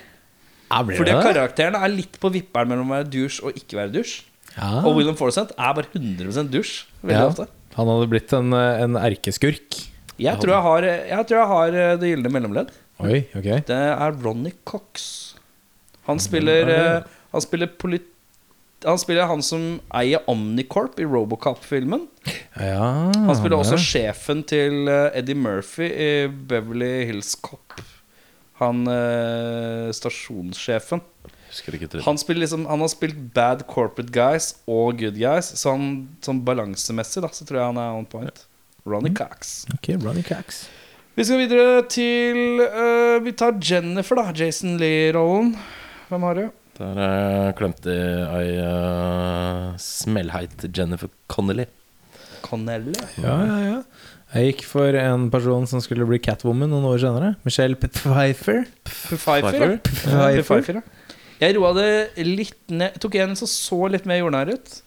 Ja, blir Fordi det karakterene karakteren er litt på vipperen mellom å være dusj og ikke være dusj. Ja. Og William Forsythe er bare 100 dusj. Veldig Ja. ofte. Han hadde blitt en, en erkeskurk. Jeg tror jeg har, jeg tror jeg har eh, det gylne mellomledd. Oi, ok Det er Ronny Cox. Han spiller eh, Han spiller polit... Han spiller han som eier Omnicorp i Robocop-filmen. Ja, Han spiller også sjefen til eh, Eddie Murphy i Beverly Hills Cop. Han eh, stasjonssjefen. Han, liksom, han har spilt bad corporate guys og good guys. Så han, sånn balansemessig da Så tror jeg han er on point. Ronny Cox. Okay, Ronny Cox. Vi skal videre til uh, Vi tar Jennifer, da. Jason Lee-rollen. Hvem har du? Der klemte jeg ei uh, smellheit Jennifer Connelly. Connelly. Ja, ja, ja. Jeg gikk for en person som skulle bli Catwoman noen år senere. Michelle Pfeiffer. Pfeiffer. Pfeiffer. Pfeiffer, ja. Jeg roa det litt ned. Jeg tok en som så litt mer jordnær ut.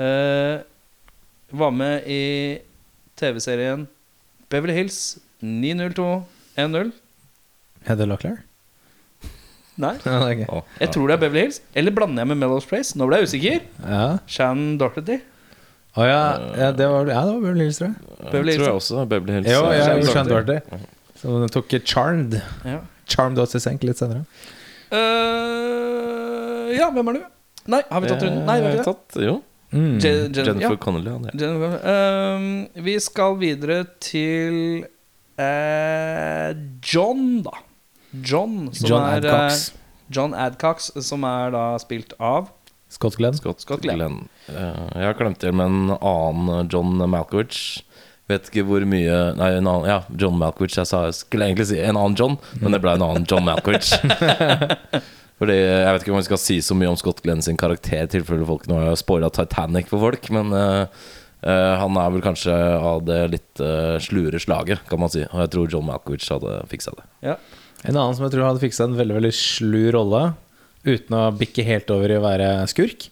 Uh, var med i TV-serien Beverly Hills 90210. Heather Locklear? Nei. Å, jeg tror det er Beverly Hills. Eller blander jeg med Mellows Place? Nå ble jeg usikker. Ja. Shannon Dorothy. Å ja, ja, det var, ja, det var Beverly Hills, tror jeg. Beverly tror jeg også. Beverly Hills. Jo, ja, jeg Shannon skjønte Doherty. den tok Charmed. Ja. Charmed også senk litt senere. Uh, ja, hvem er du? Nei, har vi tatt runden? Nei, vi har ikke tatt, jo. Mm. Je- Jen- Jennifer. Ja. Jennifer, ehm, vi skal videre til uh, John, da. John, som John er, Adcox. eh, John Adcox, som er da spilt av Scott Glenn. Scott, Scott Glenn. Glenn. Uh, jeg har klemt til med en annen John Malkovich. Vet ikke hvor mye Nei, en annen, ja, John Malkovich. Jeg sa, skulle egentlig si en annen John, men det ble en annen John Malkovich. Fordi Jeg vet ikke om vi skal si så mye om Scott Glenn sin karakter, i tilfelle folk nå har spoila Titanic for folk, men uh, Uh, han er vel kanskje av det litt uh, slure slaget, kan man si. Og jeg tror John Malkovich hadde fiksa det. Ja. En annen som jeg tror hadde fiksa en veldig veldig slu rolle, uten å bikke helt over i å være skurk.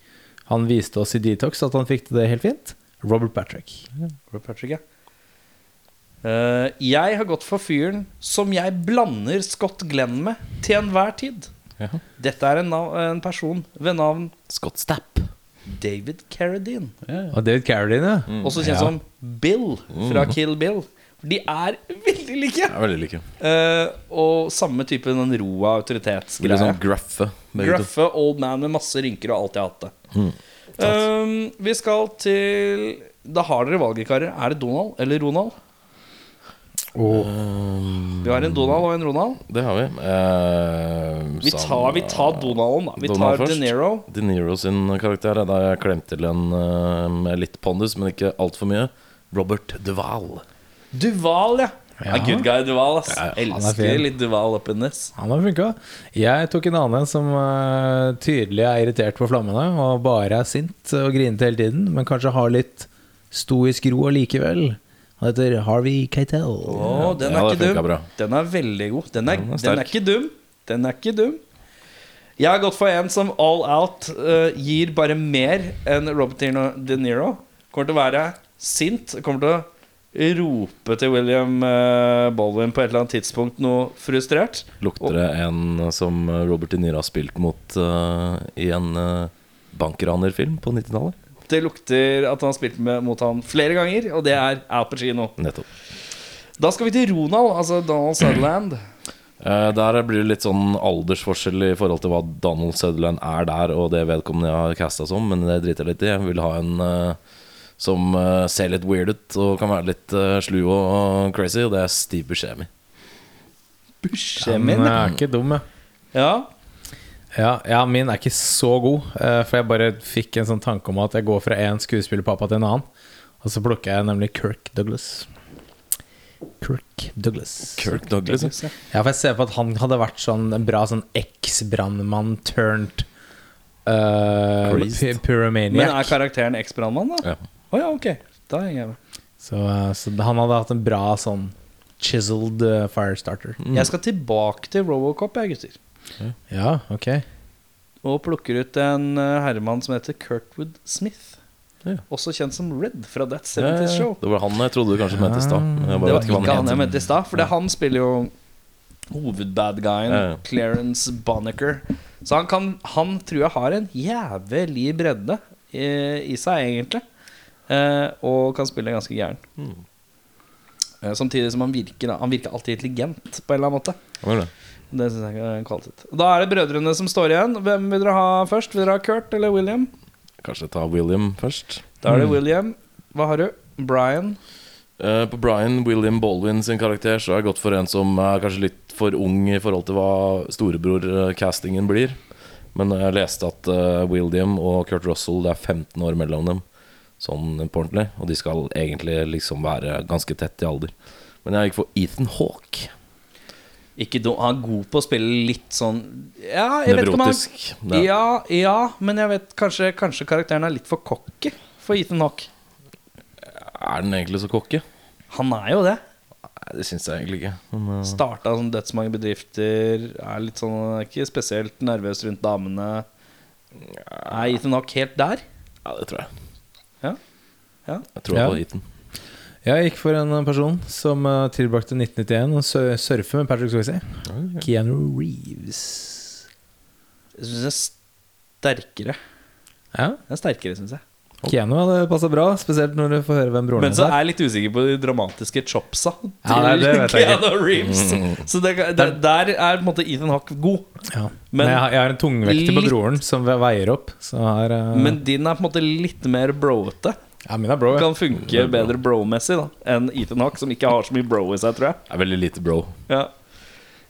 Han viste oss i Detox at han fikk til det helt fint. Robert Patrick. Robert Patrick, ja. Uh, jeg har gått for fyren som jeg blander Scott Glenn med til enhver tid. Ja. Dette er en, nav en person ved navn Scott Stapp. David Carradine. Og David Carradine, ja. Også kjent Ja. som Bill fra Kill Bill. De er veldig like. Er veldig like. Uh, og samme type den roa autoritetsgreia. sånn gruffe. Gruffe old man med masse rynker og alt jeg hatt det. Mm. Um, vi skal til Da har dere valget, karer. Er det Donald eller Ronald? Um, Vi har en Donald og en Ronald. det har vi. Uh, Vi tar, vi tar Donalden, da. Vi Donald tar De. Niro. De Niro sin karakter er da jeg klemte til en uh, med litt pondus, men ikke altfor mye. Robert Duval. Duval, ja. Ja. ja. Good guy Duval, ass. Ja, ja. Er Elsker litt Duval up in this. Han har funka. Jeg tok en annen som uh, tydelig er irritert på flammene og bare er sint og grinete hele tiden, men kanskje har litt stoisk ro allikevel. Han heter Harvey Keitel. Oh, den er Ja, ikke dum. bra. Den er veldig god. Den er, den er den er ikke dum. Den er ikke dum. Jeg har gått for en som all out uh, gir bare mer enn Robert De Niro. Kommer til å være sint. Kommer til å rope til William eh, Baldwin på et eller annet tidspunkt noe frustrert. Lukter det en som Robert De Niro har spilt mot uh, i en uh, bankranerfilm på 90-tallet? Det lukter at han har spilt med, mot han flere ganger, og det er Al Pacino. Nettopp. Da skal vi til Ronald, altså Donald Sutherland. Uh, der blir det litt sånn aldersforskjell i forhold til hva Donald Sutherland er der, og det vedkommende jeg har casta som, men det driter jeg litt i. Jeg vil ha en eh, som eh, ser litt weird ut og kan være litt uh, slu og crazy, og det er Steve Buscemi. Den Buscemi. er ikke dum, ja. Ja. Ja, min er ikke så god. eh, For jeg bare fikk en sånn tanke om at jeg går fra én skuespillerpappa til en annen. Og så plukker jeg nemlig Kirk Douglas. Kirk Douglas. Kirk Douglas. ja. Ja, for jeg ser på at han hadde vært sånn en bra sånn eks-brannmann turned uh, pyromaniac. Men er karakteren eks-brannmann, da? Ja. Å ja, ok. Da henger jeg med. Så, eh, så han hadde hatt en bra sånn chiseled eh, firestarter. Mm. Jeg skal tilbake til Robocop, jeg, gutter. Ja, ok. Og plukker ut en eh, herremann som heter Kurtwood Smith. Ja. Også kjent som Red fra That Ja, ja, 70's ja. Show. Det var han jeg trodde du kanskje mente i stad. men jeg Det bare var vet ikke ikke han han jeg mente i stad, for det, han spiller jo hovedbad-guyen Ja, ja. Clarence Bonnicker. Så han, kan, han tror jeg har en jævlig bredde i, i seg, egentlig. Eh, og kan spille ganske gæren. Mm. Eh, samtidig som han virker Han virker alltid intelligent, på en eller annen måte. Er det? Det synes jeg er kvalitet. Da er det brødrene som står igjen. Hvem vil dere ha først? Vil dere ha Kurt eller William? Kanskje ta William først. Da er det Mm. William. Hva har du? Brian. Uh, på Brian William Baldwin sin karakter Så har jeg gått for en som er kanskje litt for ung i forhold til hva storebror-castingen blir. Men jeg leste at uh, William og Kurt Russell Det er 15 år mellom dem, sånn på ordentlig. Og de skal egentlig liksom være ganske tett i alder. Men jeg gikk for Ethan Hawke. Ikke dum, han er god på å spille litt sånn Ja, om han Nevrotisk. Ja, ja, men jeg vet kanskje, kanskje karakteren er litt for cocky for Ethan Hawke. Er den egentlig så cocky? Han er jo det. Nei, det syns jeg egentlig ikke. Men, eh, Starta som dødsmange bedrifter. Er litt sånn Ikke spesielt nervøs rundt damene. Er Ethan Hawke helt der? ja, det tror jeg. Ja. Ja. Jeg tror Ja. på heaten. Jeg gikk for en person som eh, tilbrakte 1991 og surfe med Patrick Swayze. Keanu Reeves. Jeg syns det er sterkere. Ja, Det er sterkere, synes jeg. Keanu hadde passa bra, spesielt når du får høre hvem broren Men så er jeg litt usikker på de dramatiske chopsa Ja, nei, det vet jeg ikke. Keanu Reeves. Så det, det, der er på en måte Ethan Hawke god. Ja. Men- Men jeg, har- jeg har en tungvekter på Litt- broren som veier opp. Så her, eh, Men din er på en måte litt mer broete. ja, min er bro. Ja. Kan funke bedre bro-messig da enn Ethan Hawke, som ikke har så mye bro i seg, tror jeg. Det er veldig lite bro. Ja.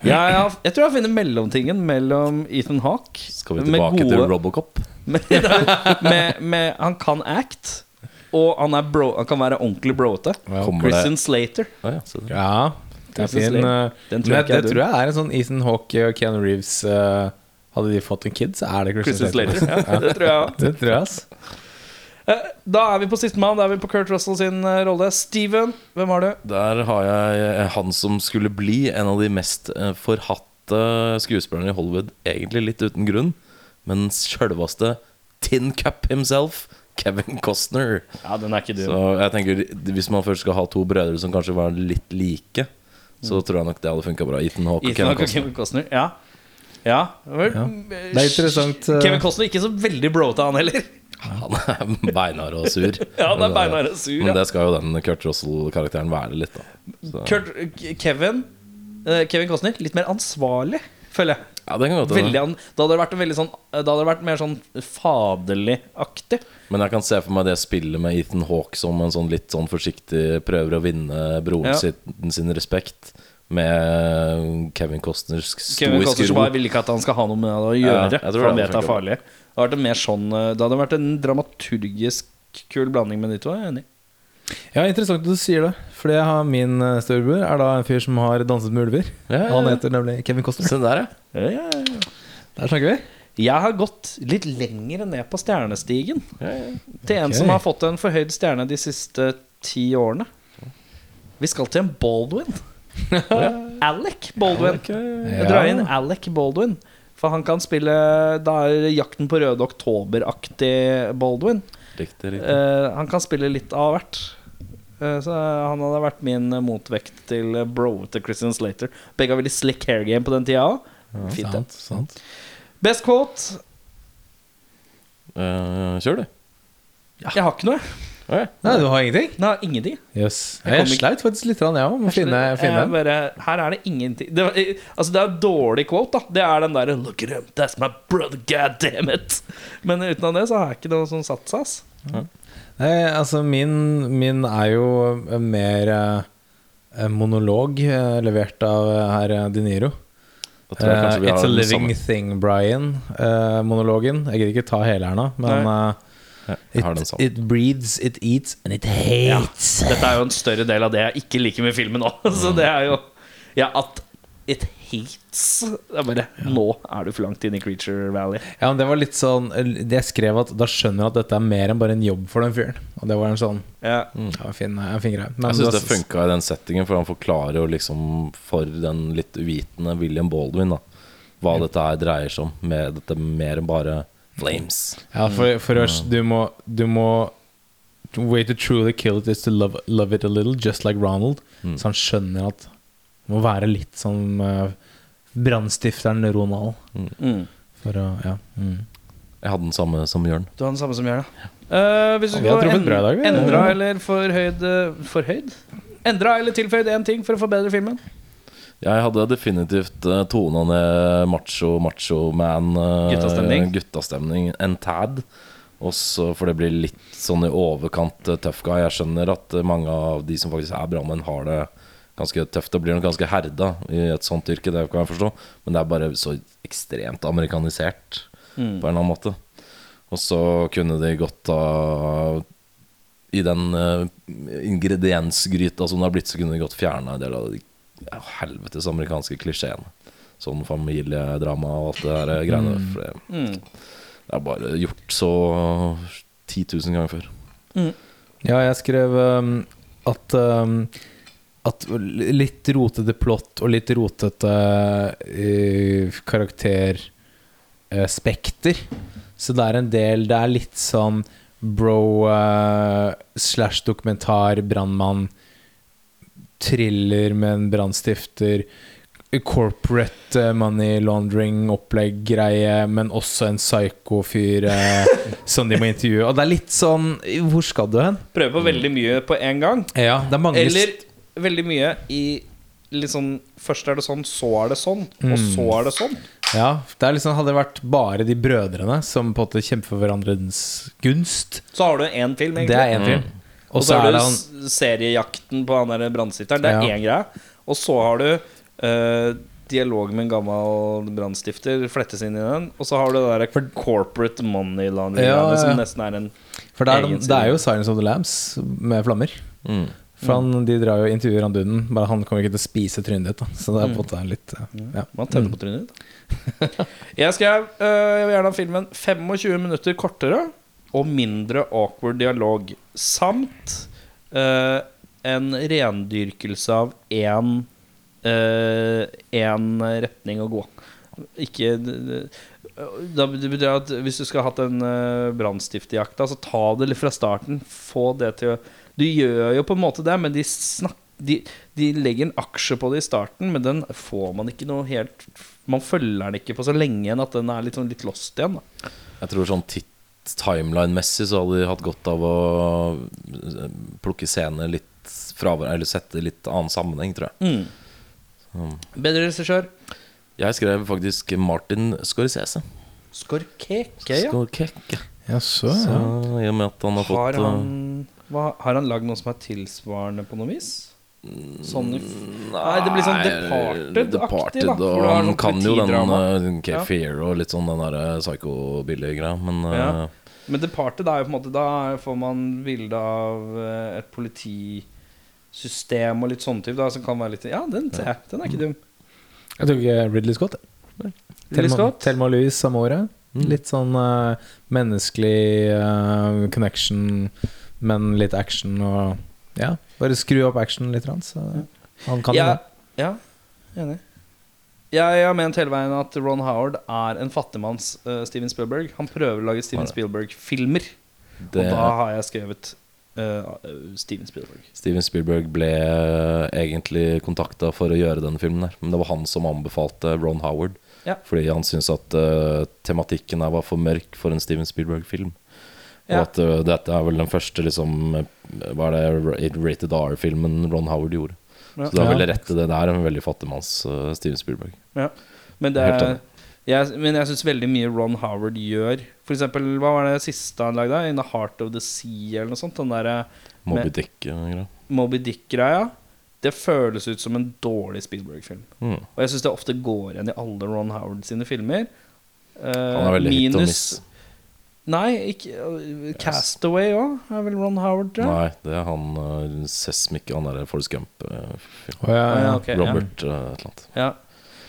Ja, ja, jeg tror jeg finner mellomtingen mellom Ethan Hawke Skal vi tilbake tilbake til Robocop? med, med, med, Han kan act, og han, er bro, han kan være ordentlig broete. Christian det Slater. Å ja, det er fin. Slater. eh, Den tror jeg det tror jeg er en sånn Ethan Hawke og Keanu Reeves uh, Hadde de fått en kid, så er det Christian, Christian Slater. Ja, det tror jeg også. Da er vi på sistemann. Da er vi på Kurt Russell sin eh, rolle. Steven, hvem har du? Der har jeg eh, han som skulle bli en av de mest eh, forhatte skuespillerne i Hollywood, egentlig litt uten grunn, men sjølveste Tin Cup himself, Kevin Costner. Ja, den er ikke du. Så jeg tenker Hvis man først skal ha to brødre som kanskje var litt like, så tror jeg nok det hadde funka bra. Ethan Hawke og Kevin Costner. Kevin Costner. Ja. Ja. vel, Ja. eh, Det er interessant, eh, Kevin Costner ikke så veldig broete, han heller. Han er beinhard og sur. Ja, han er beinhard og sur, Men det skal jo den Kurt Russell-karakteren være litt, da. Så, Kurt, Kevin eh, Kevin Costner, litt mer ansvarlig, føler jeg. ja, det kan godt Veldig da hadde det vært veldig sånn Da hadde det vært mer sånn faderlig-aktig. Men jeg kan se for meg det spillet med Ethan Hawke som en sånn litt sånn forsiktig prøver å vinne broren Ja. sin, sin respekt. Med Kevin Costners stoiske ro. Kevin bare vil ikke at han skal ha noe med det å Ja, gjøre. tror for han vet det er farlig. Det hadde vært en mer sånn eh, Det hadde vært en dramaturgisk kul blanding med de to. Jeg er enig. Ja, Interessant at du sier det. Fordi jeg har min eh, storebror er da en fyr som har danset med ulver. Ja, ja, Han heter nemlig Kevin Costner. Se der, ja. Ja, ja, ja. Der snakker vi. Jeg har gått litt lenger ned på stjernestigen. Ja, ja. Til en okay. som har fått en forhøyd stjerne de siste ti årene. Vi skal til en Baldwin. Alec Baldwin. Jeg drar inn Alec Baldwin. For han kan spille Da er Jakten på Røde Oktober-aktig Baldwin. Riktig, riktig. Uh, han kan spille litt av hvert. Eh, så han hadde vært min motvekt til bro til Christian Slater. Begge har veldig slick hair game på den tida òg. Fint. Sant, sant. Best quote. Uh, kjør, du. Jeg har ikke noe. Ja. Nei, du har ingenting? Nei, ingenting. Yes. Jeg Jeg, sleit faktisk litt, jeg òg, med å finne, finne bare, her er det ingenting det, Altså det er en dårlig quote da Det er den der Look at him, that's my brother, god damn it Men utenom det så har jeg ikke noe som satt seg ass. Nei, altså min, min er jo mer eh, monolog eh, levert av eh, herr De Niro. Eh, It's a living thing, Brian-monologen. jeg gidder ikke ta hele her nå, men Ja, it, it breathes, it eats, and it hates. Dette er jo en større del av det jeg ikke liker med filmen nå Så det er jo Ja, at it hates Det er bare, nå er du for langt inn i Creature Valley Ja, men det var litt sånn jeg skrev at da skjønner jeg at dette er mer enn bare en jobb for den fyren. Og det var en sånn ja. ja, fin, en fin greie. Men Jeg syns det funka i den settingen, for han forklarer jo liksom for den litt uvitende William Baldwin da hva dette her dreier seg om, med dette mer enn bare flames. Ja, for, for oss, du må Du må Way to truly kill it is to love, love it a little, just like Ronald. Mm. Så han skjønner at det må være litt som uh, brannstifteren Ronald. mm. For å Ja. Mm. Jeg hadde den samme som Jørn. Du hadde den samme som Jørn, ja. Uh, Hvis du dag, vi. Endra eller forhøyd eh, Forhøyd? Endra eller tilføyd én ting for å forbedre filmen? Jeg hadde definitivt uh, tona ned macho, macho man uh, Guttastemning. guttastemning en tad. Også for det blir litt sånn i overkant tøff guy. Jeg skjønner at mange av de som faktisk er brannmenn, har det ganske tøft og blir nok ganske herda i et sånt yrke. Det kan jeg forstå Men det er bare så ekstremt amerikanisert på en eller annen måte. Og så kunne de godt ha I den uh, ingrediensgryta som det har blitt, så kunne de godt fjerna en del av de ja, helvetes amerikanske klisjeen. Sånn familiedrama og alt det der greiene. For det, Mm. det er bare gjort så 10 000 ganger før. Ja, jeg skrev um, at um, At litt rotete plott og litt rotete uh, karakterspekter. så det er en del Det er litt sånn bro uh, slash dokumentar, brannmann, thriller med en brannstifter. Corporate uh, money laundering-opplegg-greie, men også en psyko-fyr eh, som de må intervjue. Og det er litt sånn Hvor skal du hen? Prøve på veldig mye på en gang. Ja, det er mange Eller veldig mye i litt sånn Først er det sånn, så er det sånn, og så er det sånn. Ja, det liksom, hadde det vært bare de brødrene som på en måte kjemper for hverandres gunst. Så har du én film, egentlig. Det er en film. Og så har du han... seriejakten på han der brannstifteren. Det er Ja. én greie. Og så har du uh, dialog med en gammel brannstifter flettes inn i den. Og så har du det der corporate money laundering Ja, ja. som nesten er en For det er, Egen det er jo. Silence of the Lambs med flammer. Mm. For han, de drar jo og intervjuer han duden, bare han kommer ikke til å spise trynet ditt. Da. Så det er på en måte litt uh, ja. Man tenner på trynet ditt. jeg skrev uh, Jeg vil gjerne ha filmen 25 minutter kortere og mindre awkward dialog. Samt uh, en rendyrkelse av én én retning å gå. Ikke da, Det betyr at hvis du skal ha hatt en uh, brannstiftjakt, så ta det litt fra starten. Få det til å Du gjør jo på en måte det, men de, snak, de, de legger en aksje på det i starten, men den får man ikke noe helt Man følger den ikke på så lenge enn at den er litt, sånn litt lost igjen. Da. Jeg tror sånn titt timeline-messig så hadde de hatt godt av å eh, plukke scener litt fra hverandre, eller sette litt annen sammenheng, tror jeg. Mm. Bedre regissør. Jeg skrev faktisk Martin Scorsese. Skorkeke, ja. Skorkeke. Ja, så, Så. I og med at han har Har fått han, eh, hva, har han lagd noe som er tilsvarende på noe vis? Sånn Nei, det blir sånn Departed-aktig, da. Departed, for og han kan jo den politidrama. uh, Cape Ja. Fear og litt sånn den derre Psycho-billige greia men uh, Ja. Men Departed er jo på en måte Da får man bilde av eh, et politisystem og litt sånn type, da, som kan være litt Ja, den ser jeg. Den er ikke dum. Jeg tok eh, Ridley Scott. Ridley Scott. Thelma Louise samme året. Litt sånn uh, menneskelig uh, connection, men litt action og Ja, bare skru opp actionen litt, så han kan Ja, det. ja, enig. Jeg har ment hele veien at Ron Howard er en fattigmanns uh, Steven Spielberg. Han prøver å lage Steven Spielberg-filmer, det, og da har jeg skrevet uh, Steven Spielberg. Steven Spielberg ble egentlig kontakta for å gjøre denne filmen, der men det var han som anbefalte Ron Howard. Ja. Fordi han syntes at uh, tematikken her var for mørk for en Steven Spielberg-film. Og at uh, dette er vel den første liksom, eh, Hva er det, rated R-filmen Ron Howard gjorde. Ja. Så det er Ja. veldig rett til det. Det er en veldig fattigmanns uh, Steven Spielberg. Men, det er, jeg, men jeg syns veldig mye Ron Howard gjør For eksempel, hva var det siste han lagde? In the Heart of the Sea, eller noe sånt? Den derre Moby Dick-greia. Moby Dick-greia. Det føles ut som en dårlig Spielberg-film. Mm. Og jeg syns det ofte går igjen i alle Ron Howard sine filmer. Uh, Han Nei, ikke uh, Castaway òg er vel Ron Howard, tror. Nei, det er han uh, Sesmic, han derre Forrest Gump-filmen. Uh, oh, ja, ja, okay, Robert ja. Uh, et eller annet. Ja.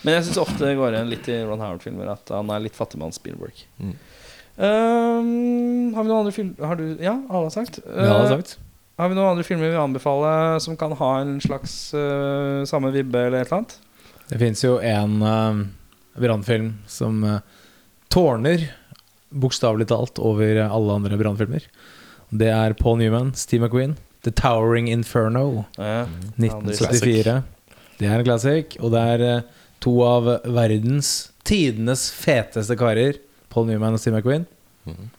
Men jeg syns ofte det går igjen litt i Ron Howard-filmer at han er litt fattigmanns Spielberg. Mm. Um, har vi noen andre filmer Har du Ja, alle har sagt. Det hadde jeg Uh, sagt. har vi noen andre filmer vi vil anbefale som kan ha en slags uh, samme vibbe eller et eller annet? Det fins jo en uh, brannfilm som uh, tårner bokstavelig talt over alle andre brannfilmer. Det er Paul Newman, Steve McQueen, The Towering Inferno, Ja, 1974. Det er en classic, og det er uh, to av verdens tidenes feteste karer, Paul Newman og Steve McQueen. Mm.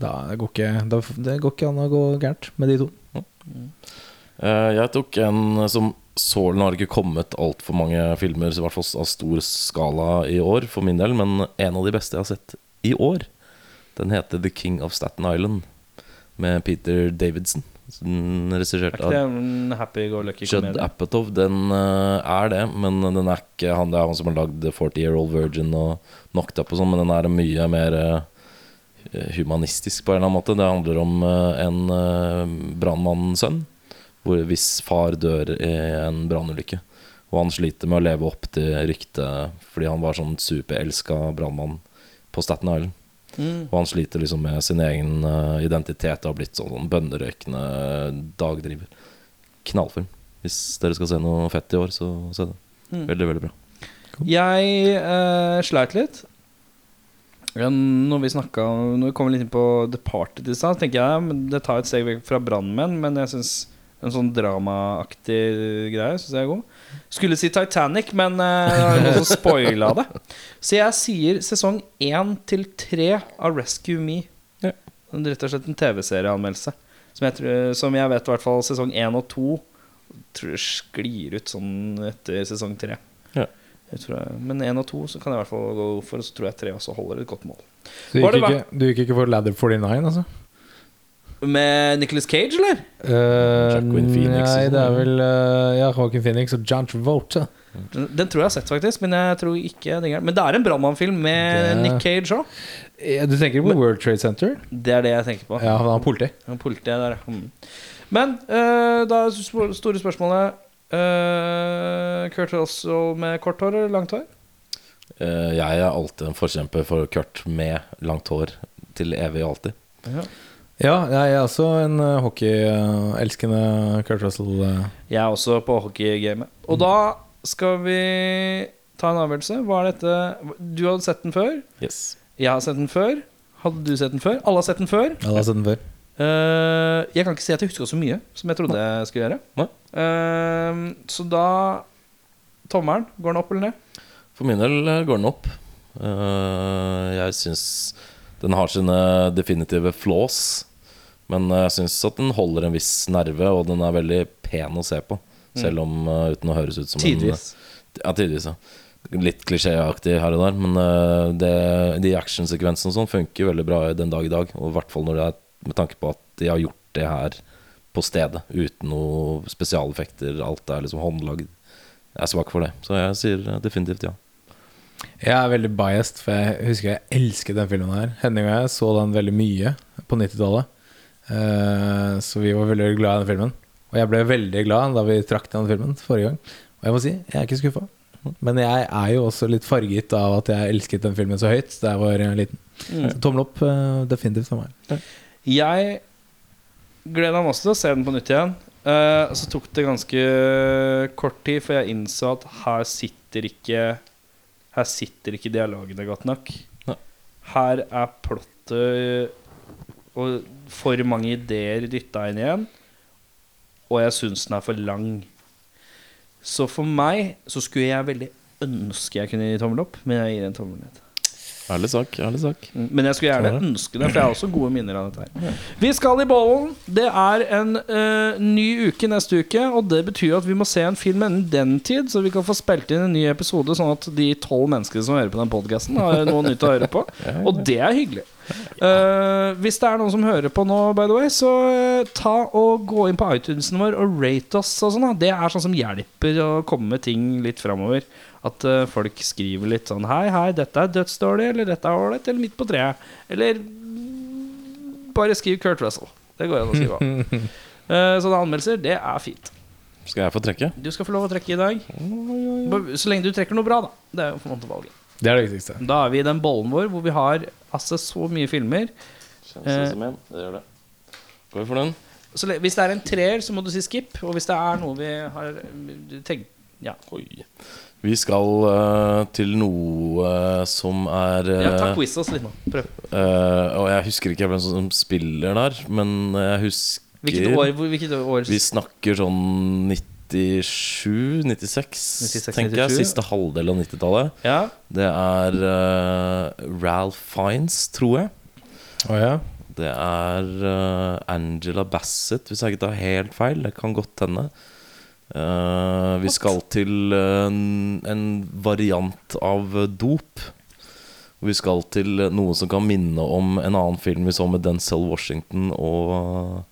Da, det, går ikke, da, det går ikke an å gå gærent med de to. Eh, jeg tok en som sålen har ikke kommet altfor mange filmer i hvert fall av stor skala i år, for min del, men en av de beste jeg har sett i år, den heter The King of Staten Island, med Peter Davidson. Er regissert av Judd? Apatow. Den uh, er det, men den er ikke han, Det er han som har lagd 40 Year Old Virgin og Knocked Up og sånn, men den er mye mer uh, humanistisk på en eller annen måte. Det handler om uh, en uh, brannmannssønn hvor hvis far dør i en brannulykke. Og han sliter med å leve opp til ryktet fordi han var sånn superelska brannmann på Staten Island. Mm. Og han sliter liksom med sin egen eh, identitet og har blitt sånn, sånn bønnerøykende dagdriver. Knallfilm. Hvis dere skal se noe fett i år, så se det. Mm. Veldig, veldig bra. Jeg eh, sleit litt. Når vi snakka Når vi kom litt inn på Departed i stad, tenker jeg det tar et steg vekk fra Brannmenn, men jeg syns en sånn dramaaktig greie syns jeg er god. Skulle si Titanic, men uh, det er noen som spoila det. Så jeg sier sesong én til tre av Rescue Me. Ja. Rett og slett en TV-serieanmeldelse. Som, jeg tror- som jeg vet i hvert fall sesong én og to tror jeg sklir ut sånn etter sesong tre. Ja. Jeg tror jeg, men én og to så kan jeg i hvert fall gå for, og så tror jeg tre også holder et godt mål. Så du Var gikk, det ikke, du gikk ikke for Ladder 49, altså? Med Nicholas Cage, eller? Uh, Joaquin Phoenix Nei, det er vel uh, Ja, Joaquin Phoenix og John Travolta. Den tror jeg har sett, faktisk. Men jeg tror ikke er. Men det er en brannmannfilm med Det- Nick Cage òg. Ja, du tenker på World Trade Center? Det er det jeg tenker på. Ja, han er politi. Han Politiet der. Mm. Men uh, da er det store spørsmålet uh, Kurt Russell med kort hår eller langt hår? Uh, jeg er alltid en forkjemper for Kurt med langt hår til evig og alltid. Ja, jeg er også en uh, hockeyelskende Kurt Russell. uh. Jeg er også på hockeygamet. Og da skal vi ta en avgjørelse. Hva er dette Du hadde sett den før. Yes. Jeg har sett den før. Hadde du sett den før? Alle har sett den før. Alle har sett den før. uh, jeg kan ikke si at jeg huska så mye som jeg trodde jeg skulle gjøre. Eh, så da Tommelen, går den opp eller ned? For min del eh, går den opp. Uh, jeg syns den har sine definitive flaws. Men eh, jeg syns at den holder en viss nerve, og den er veldig pen å se på. Selv om eh, uten å høres ut som Tidvis. en Ja, tidvis, ja. Litt klisjéaktig her og der, men eh, det, de actionsekvensene og sånn funker veldig bra den dag i dag. Og i hvert fall når det er med tanke på at de har gjort det her på stedet, uten noe spesialeffekter. Alt er liksom håndlagd. Jeg er svak for det, så jeg sier eh, definitivt ja. Jeg er veldig biased, for jeg husker jeg elsket den filmen her. Henning og jeg så den veldig mye på 90-tallet. Eh, så vi var veldig glad i den filmen. Og jeg ble veldig glad da vi trakk den filmen forrige gang. Og jeg må si, jeg er ikke skuffa. Men jeg er jo også litt farget av at jeg elsket den filmen så høyt da jeg var liten. Så tommel opp eh, definitivt for meg. Jeg gleda meg også til å se den på nytt igjen. Eh, så tok det ganske kort tid, for jeg innså at her sitter ikke Her sitter ikke dialogene godt nok. Her er plottet og for mange ideer dytta inn igjen. Og jeg syns den er for lang. Så for meg så skulle jeg veldig ønske jeg kunne gi tommel opp, men jeg gir en tommel ned. Ærlig sak, ærlig sak. Mm, Men jeg skulle gjerne ønske det, for jeg har også gode minner av dette. her Vi skal i bollen. Det er en uh, ny uke neste uke. Og det betyr at vi må se en film innen den tid, så vi kan få spilt inn en ny episode, sånn at de tolv menneskene som hører på den podkasten, har noe nytt å høre på. Og det er hyggelig. Eh, hvis det er noen som hører på nå, by the way, så uh, ta og gå inn på iTunesen vår og rate oss. Og sånn. Det er sånn som hjelper å komme med ting litt framover. At uh, folk skriver litt sånn Hei, hei, dette er dødsdårlig, eller dette er ålreit, eller midt på treet. Eller mm, bare skriv Kurt Russell. Det går an å skrive av. Sånne anmeldelser, det er fint. Skal jeg få trekke? Du skal få lov å trekke i dag. Så lenge du trekker noe bra, da. Det er jo på en måte valget. Det er det viktigste. Da er vi i den bollen vår hvor vi har altså så mye filmer. Kjennes Eh. som en. Det gjør det. Går vi for den? Så hvis det er en treer, så må du si skip. Og hvis det er noe vi har tenkt Ja. Oi. Vi skal uh, til noe uh, som er uh, ja ta quiz oss litt nå. Prøv. Og jeg husker ikke hvem som spiller der, men jeg husker Hvilket år? Hvilket år Vi snakker sånn 97, 96, 96, tenker jeg. Siste halvdel av 90-tallet. Ja. Det er uh, Ralph Fiennes, tror jeg. Oh, ja. Det er uh, Angela Bassett, hvis jeg ikke tar helt feil. Det kan godt hende. Uh, vi skal til en, en variant av dop. Vi skal til noe som kan minne om en annen film vi så med Denzel Washington og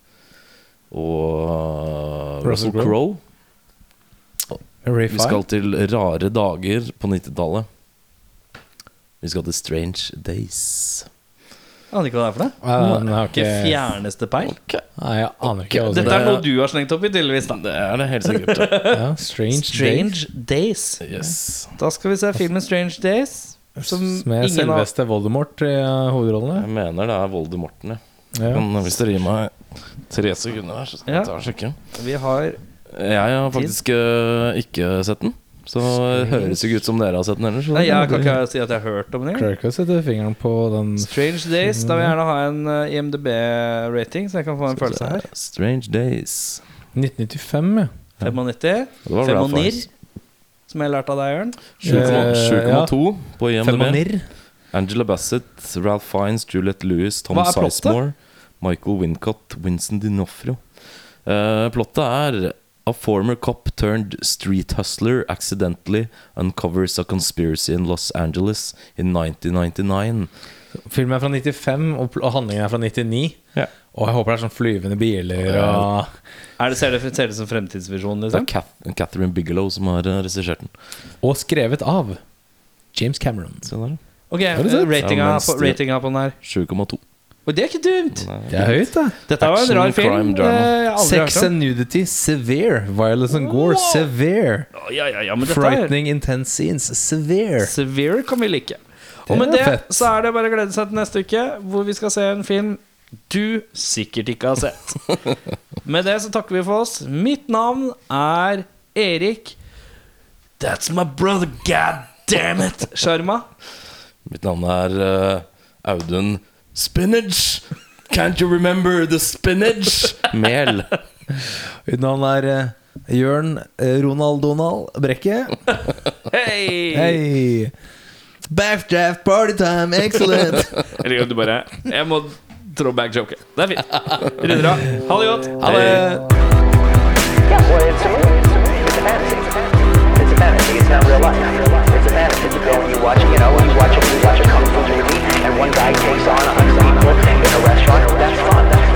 Og Russell Russell Crowe. Vi skal til rare dager på 90-tallet. Vi skal til Strange Days. Jeg aner ikke hva det er for noe. Uh, den har Ikke fjerneste peil. Nei, jeg aner ikke. okay. Dette er noe du har slengt opp i, tydeligvis. da Det er det helt sikkert. ja. strange, Strange, Days. Days. Yes. Da skal vi se filmen Strange Days. Som Med selveste Voldemort i uh, hovedrollene. Jeg mener det er Voldemorten, ja. Ja. Men hvis dere gir meg tre sekunder her, så skal Ja. jeg ta og sjekke. Vi har Jeg har faktisk uh, ikke sett den. Så det høres ikke ut som dere har sett den heller. så Nei, jeg kan ikke si at jeg har hørt om den. engang. Klarer ikke å sette fingeren på den Strange Days. Da vil jeg gjerne ha en eh, IMDb-rating, så jeg kan få en følelse her. Strange Days. 1995, ja. 95. Det var Ralph Femonir, som jeg lærte av deg, Jørn. 7,2 på IMDb. Femonir. Angela Bassett, Ralph Fiennes, Juliette Lewis, Tom? Sizemore, Michael Wincott, Winston Dinofrio. Uh, plottet er A former cop turned street hustler accidentally uncovers a conspiracy in Los Angeles in 1999. Filmen er fra 95, og, handlingen er fra 99. Ja. Og jeg håper det er sånn flyvende biler og Er det, ser, det, det som Liksom? Det er liksom? Catherine Bigelow som har eh, regissert den. Og skrevet av James Cameron. Ok, sett? ratinga, Ja, på, ratinga på den her. 7,2. Og det er ikke dumt! Det er høyt, da. Dette var en rar film. crime, eh, Sex and nudity severe. Violence and gore severe. Å, Ja, ja, ja, men dette er Frightening intense scenes severe. Severe kan vi like. Det Og med det fett. så er det bare å glede seg til neste uke, hvor vi skal se en film du sikkert ikke har sett. Med det så takker vi for oss. Mitt navn er Erik That's my brother, god damn it! Sjarma. Mitt navn er uh, Audun Spinach! Can't you remember the spinach? Mel. Mitt navn er eh, Jørn eh, Ronald Donald Brekke. Hei! Hei! Backdraft partytime, excellent! Eller kan du bare Jeg må throwback-joke. Det er fint. Runder av. Ha det godt. Ha det. Yeah, well, it's a movie. It's a movie. It's a fantasy. It's a fantasy. It's not real life. It's a fantasy. You go and you watch, you know, you watch, a- you watch a kung fu movie. one guy takes on a hundred people in a restaurant, that's fun. That's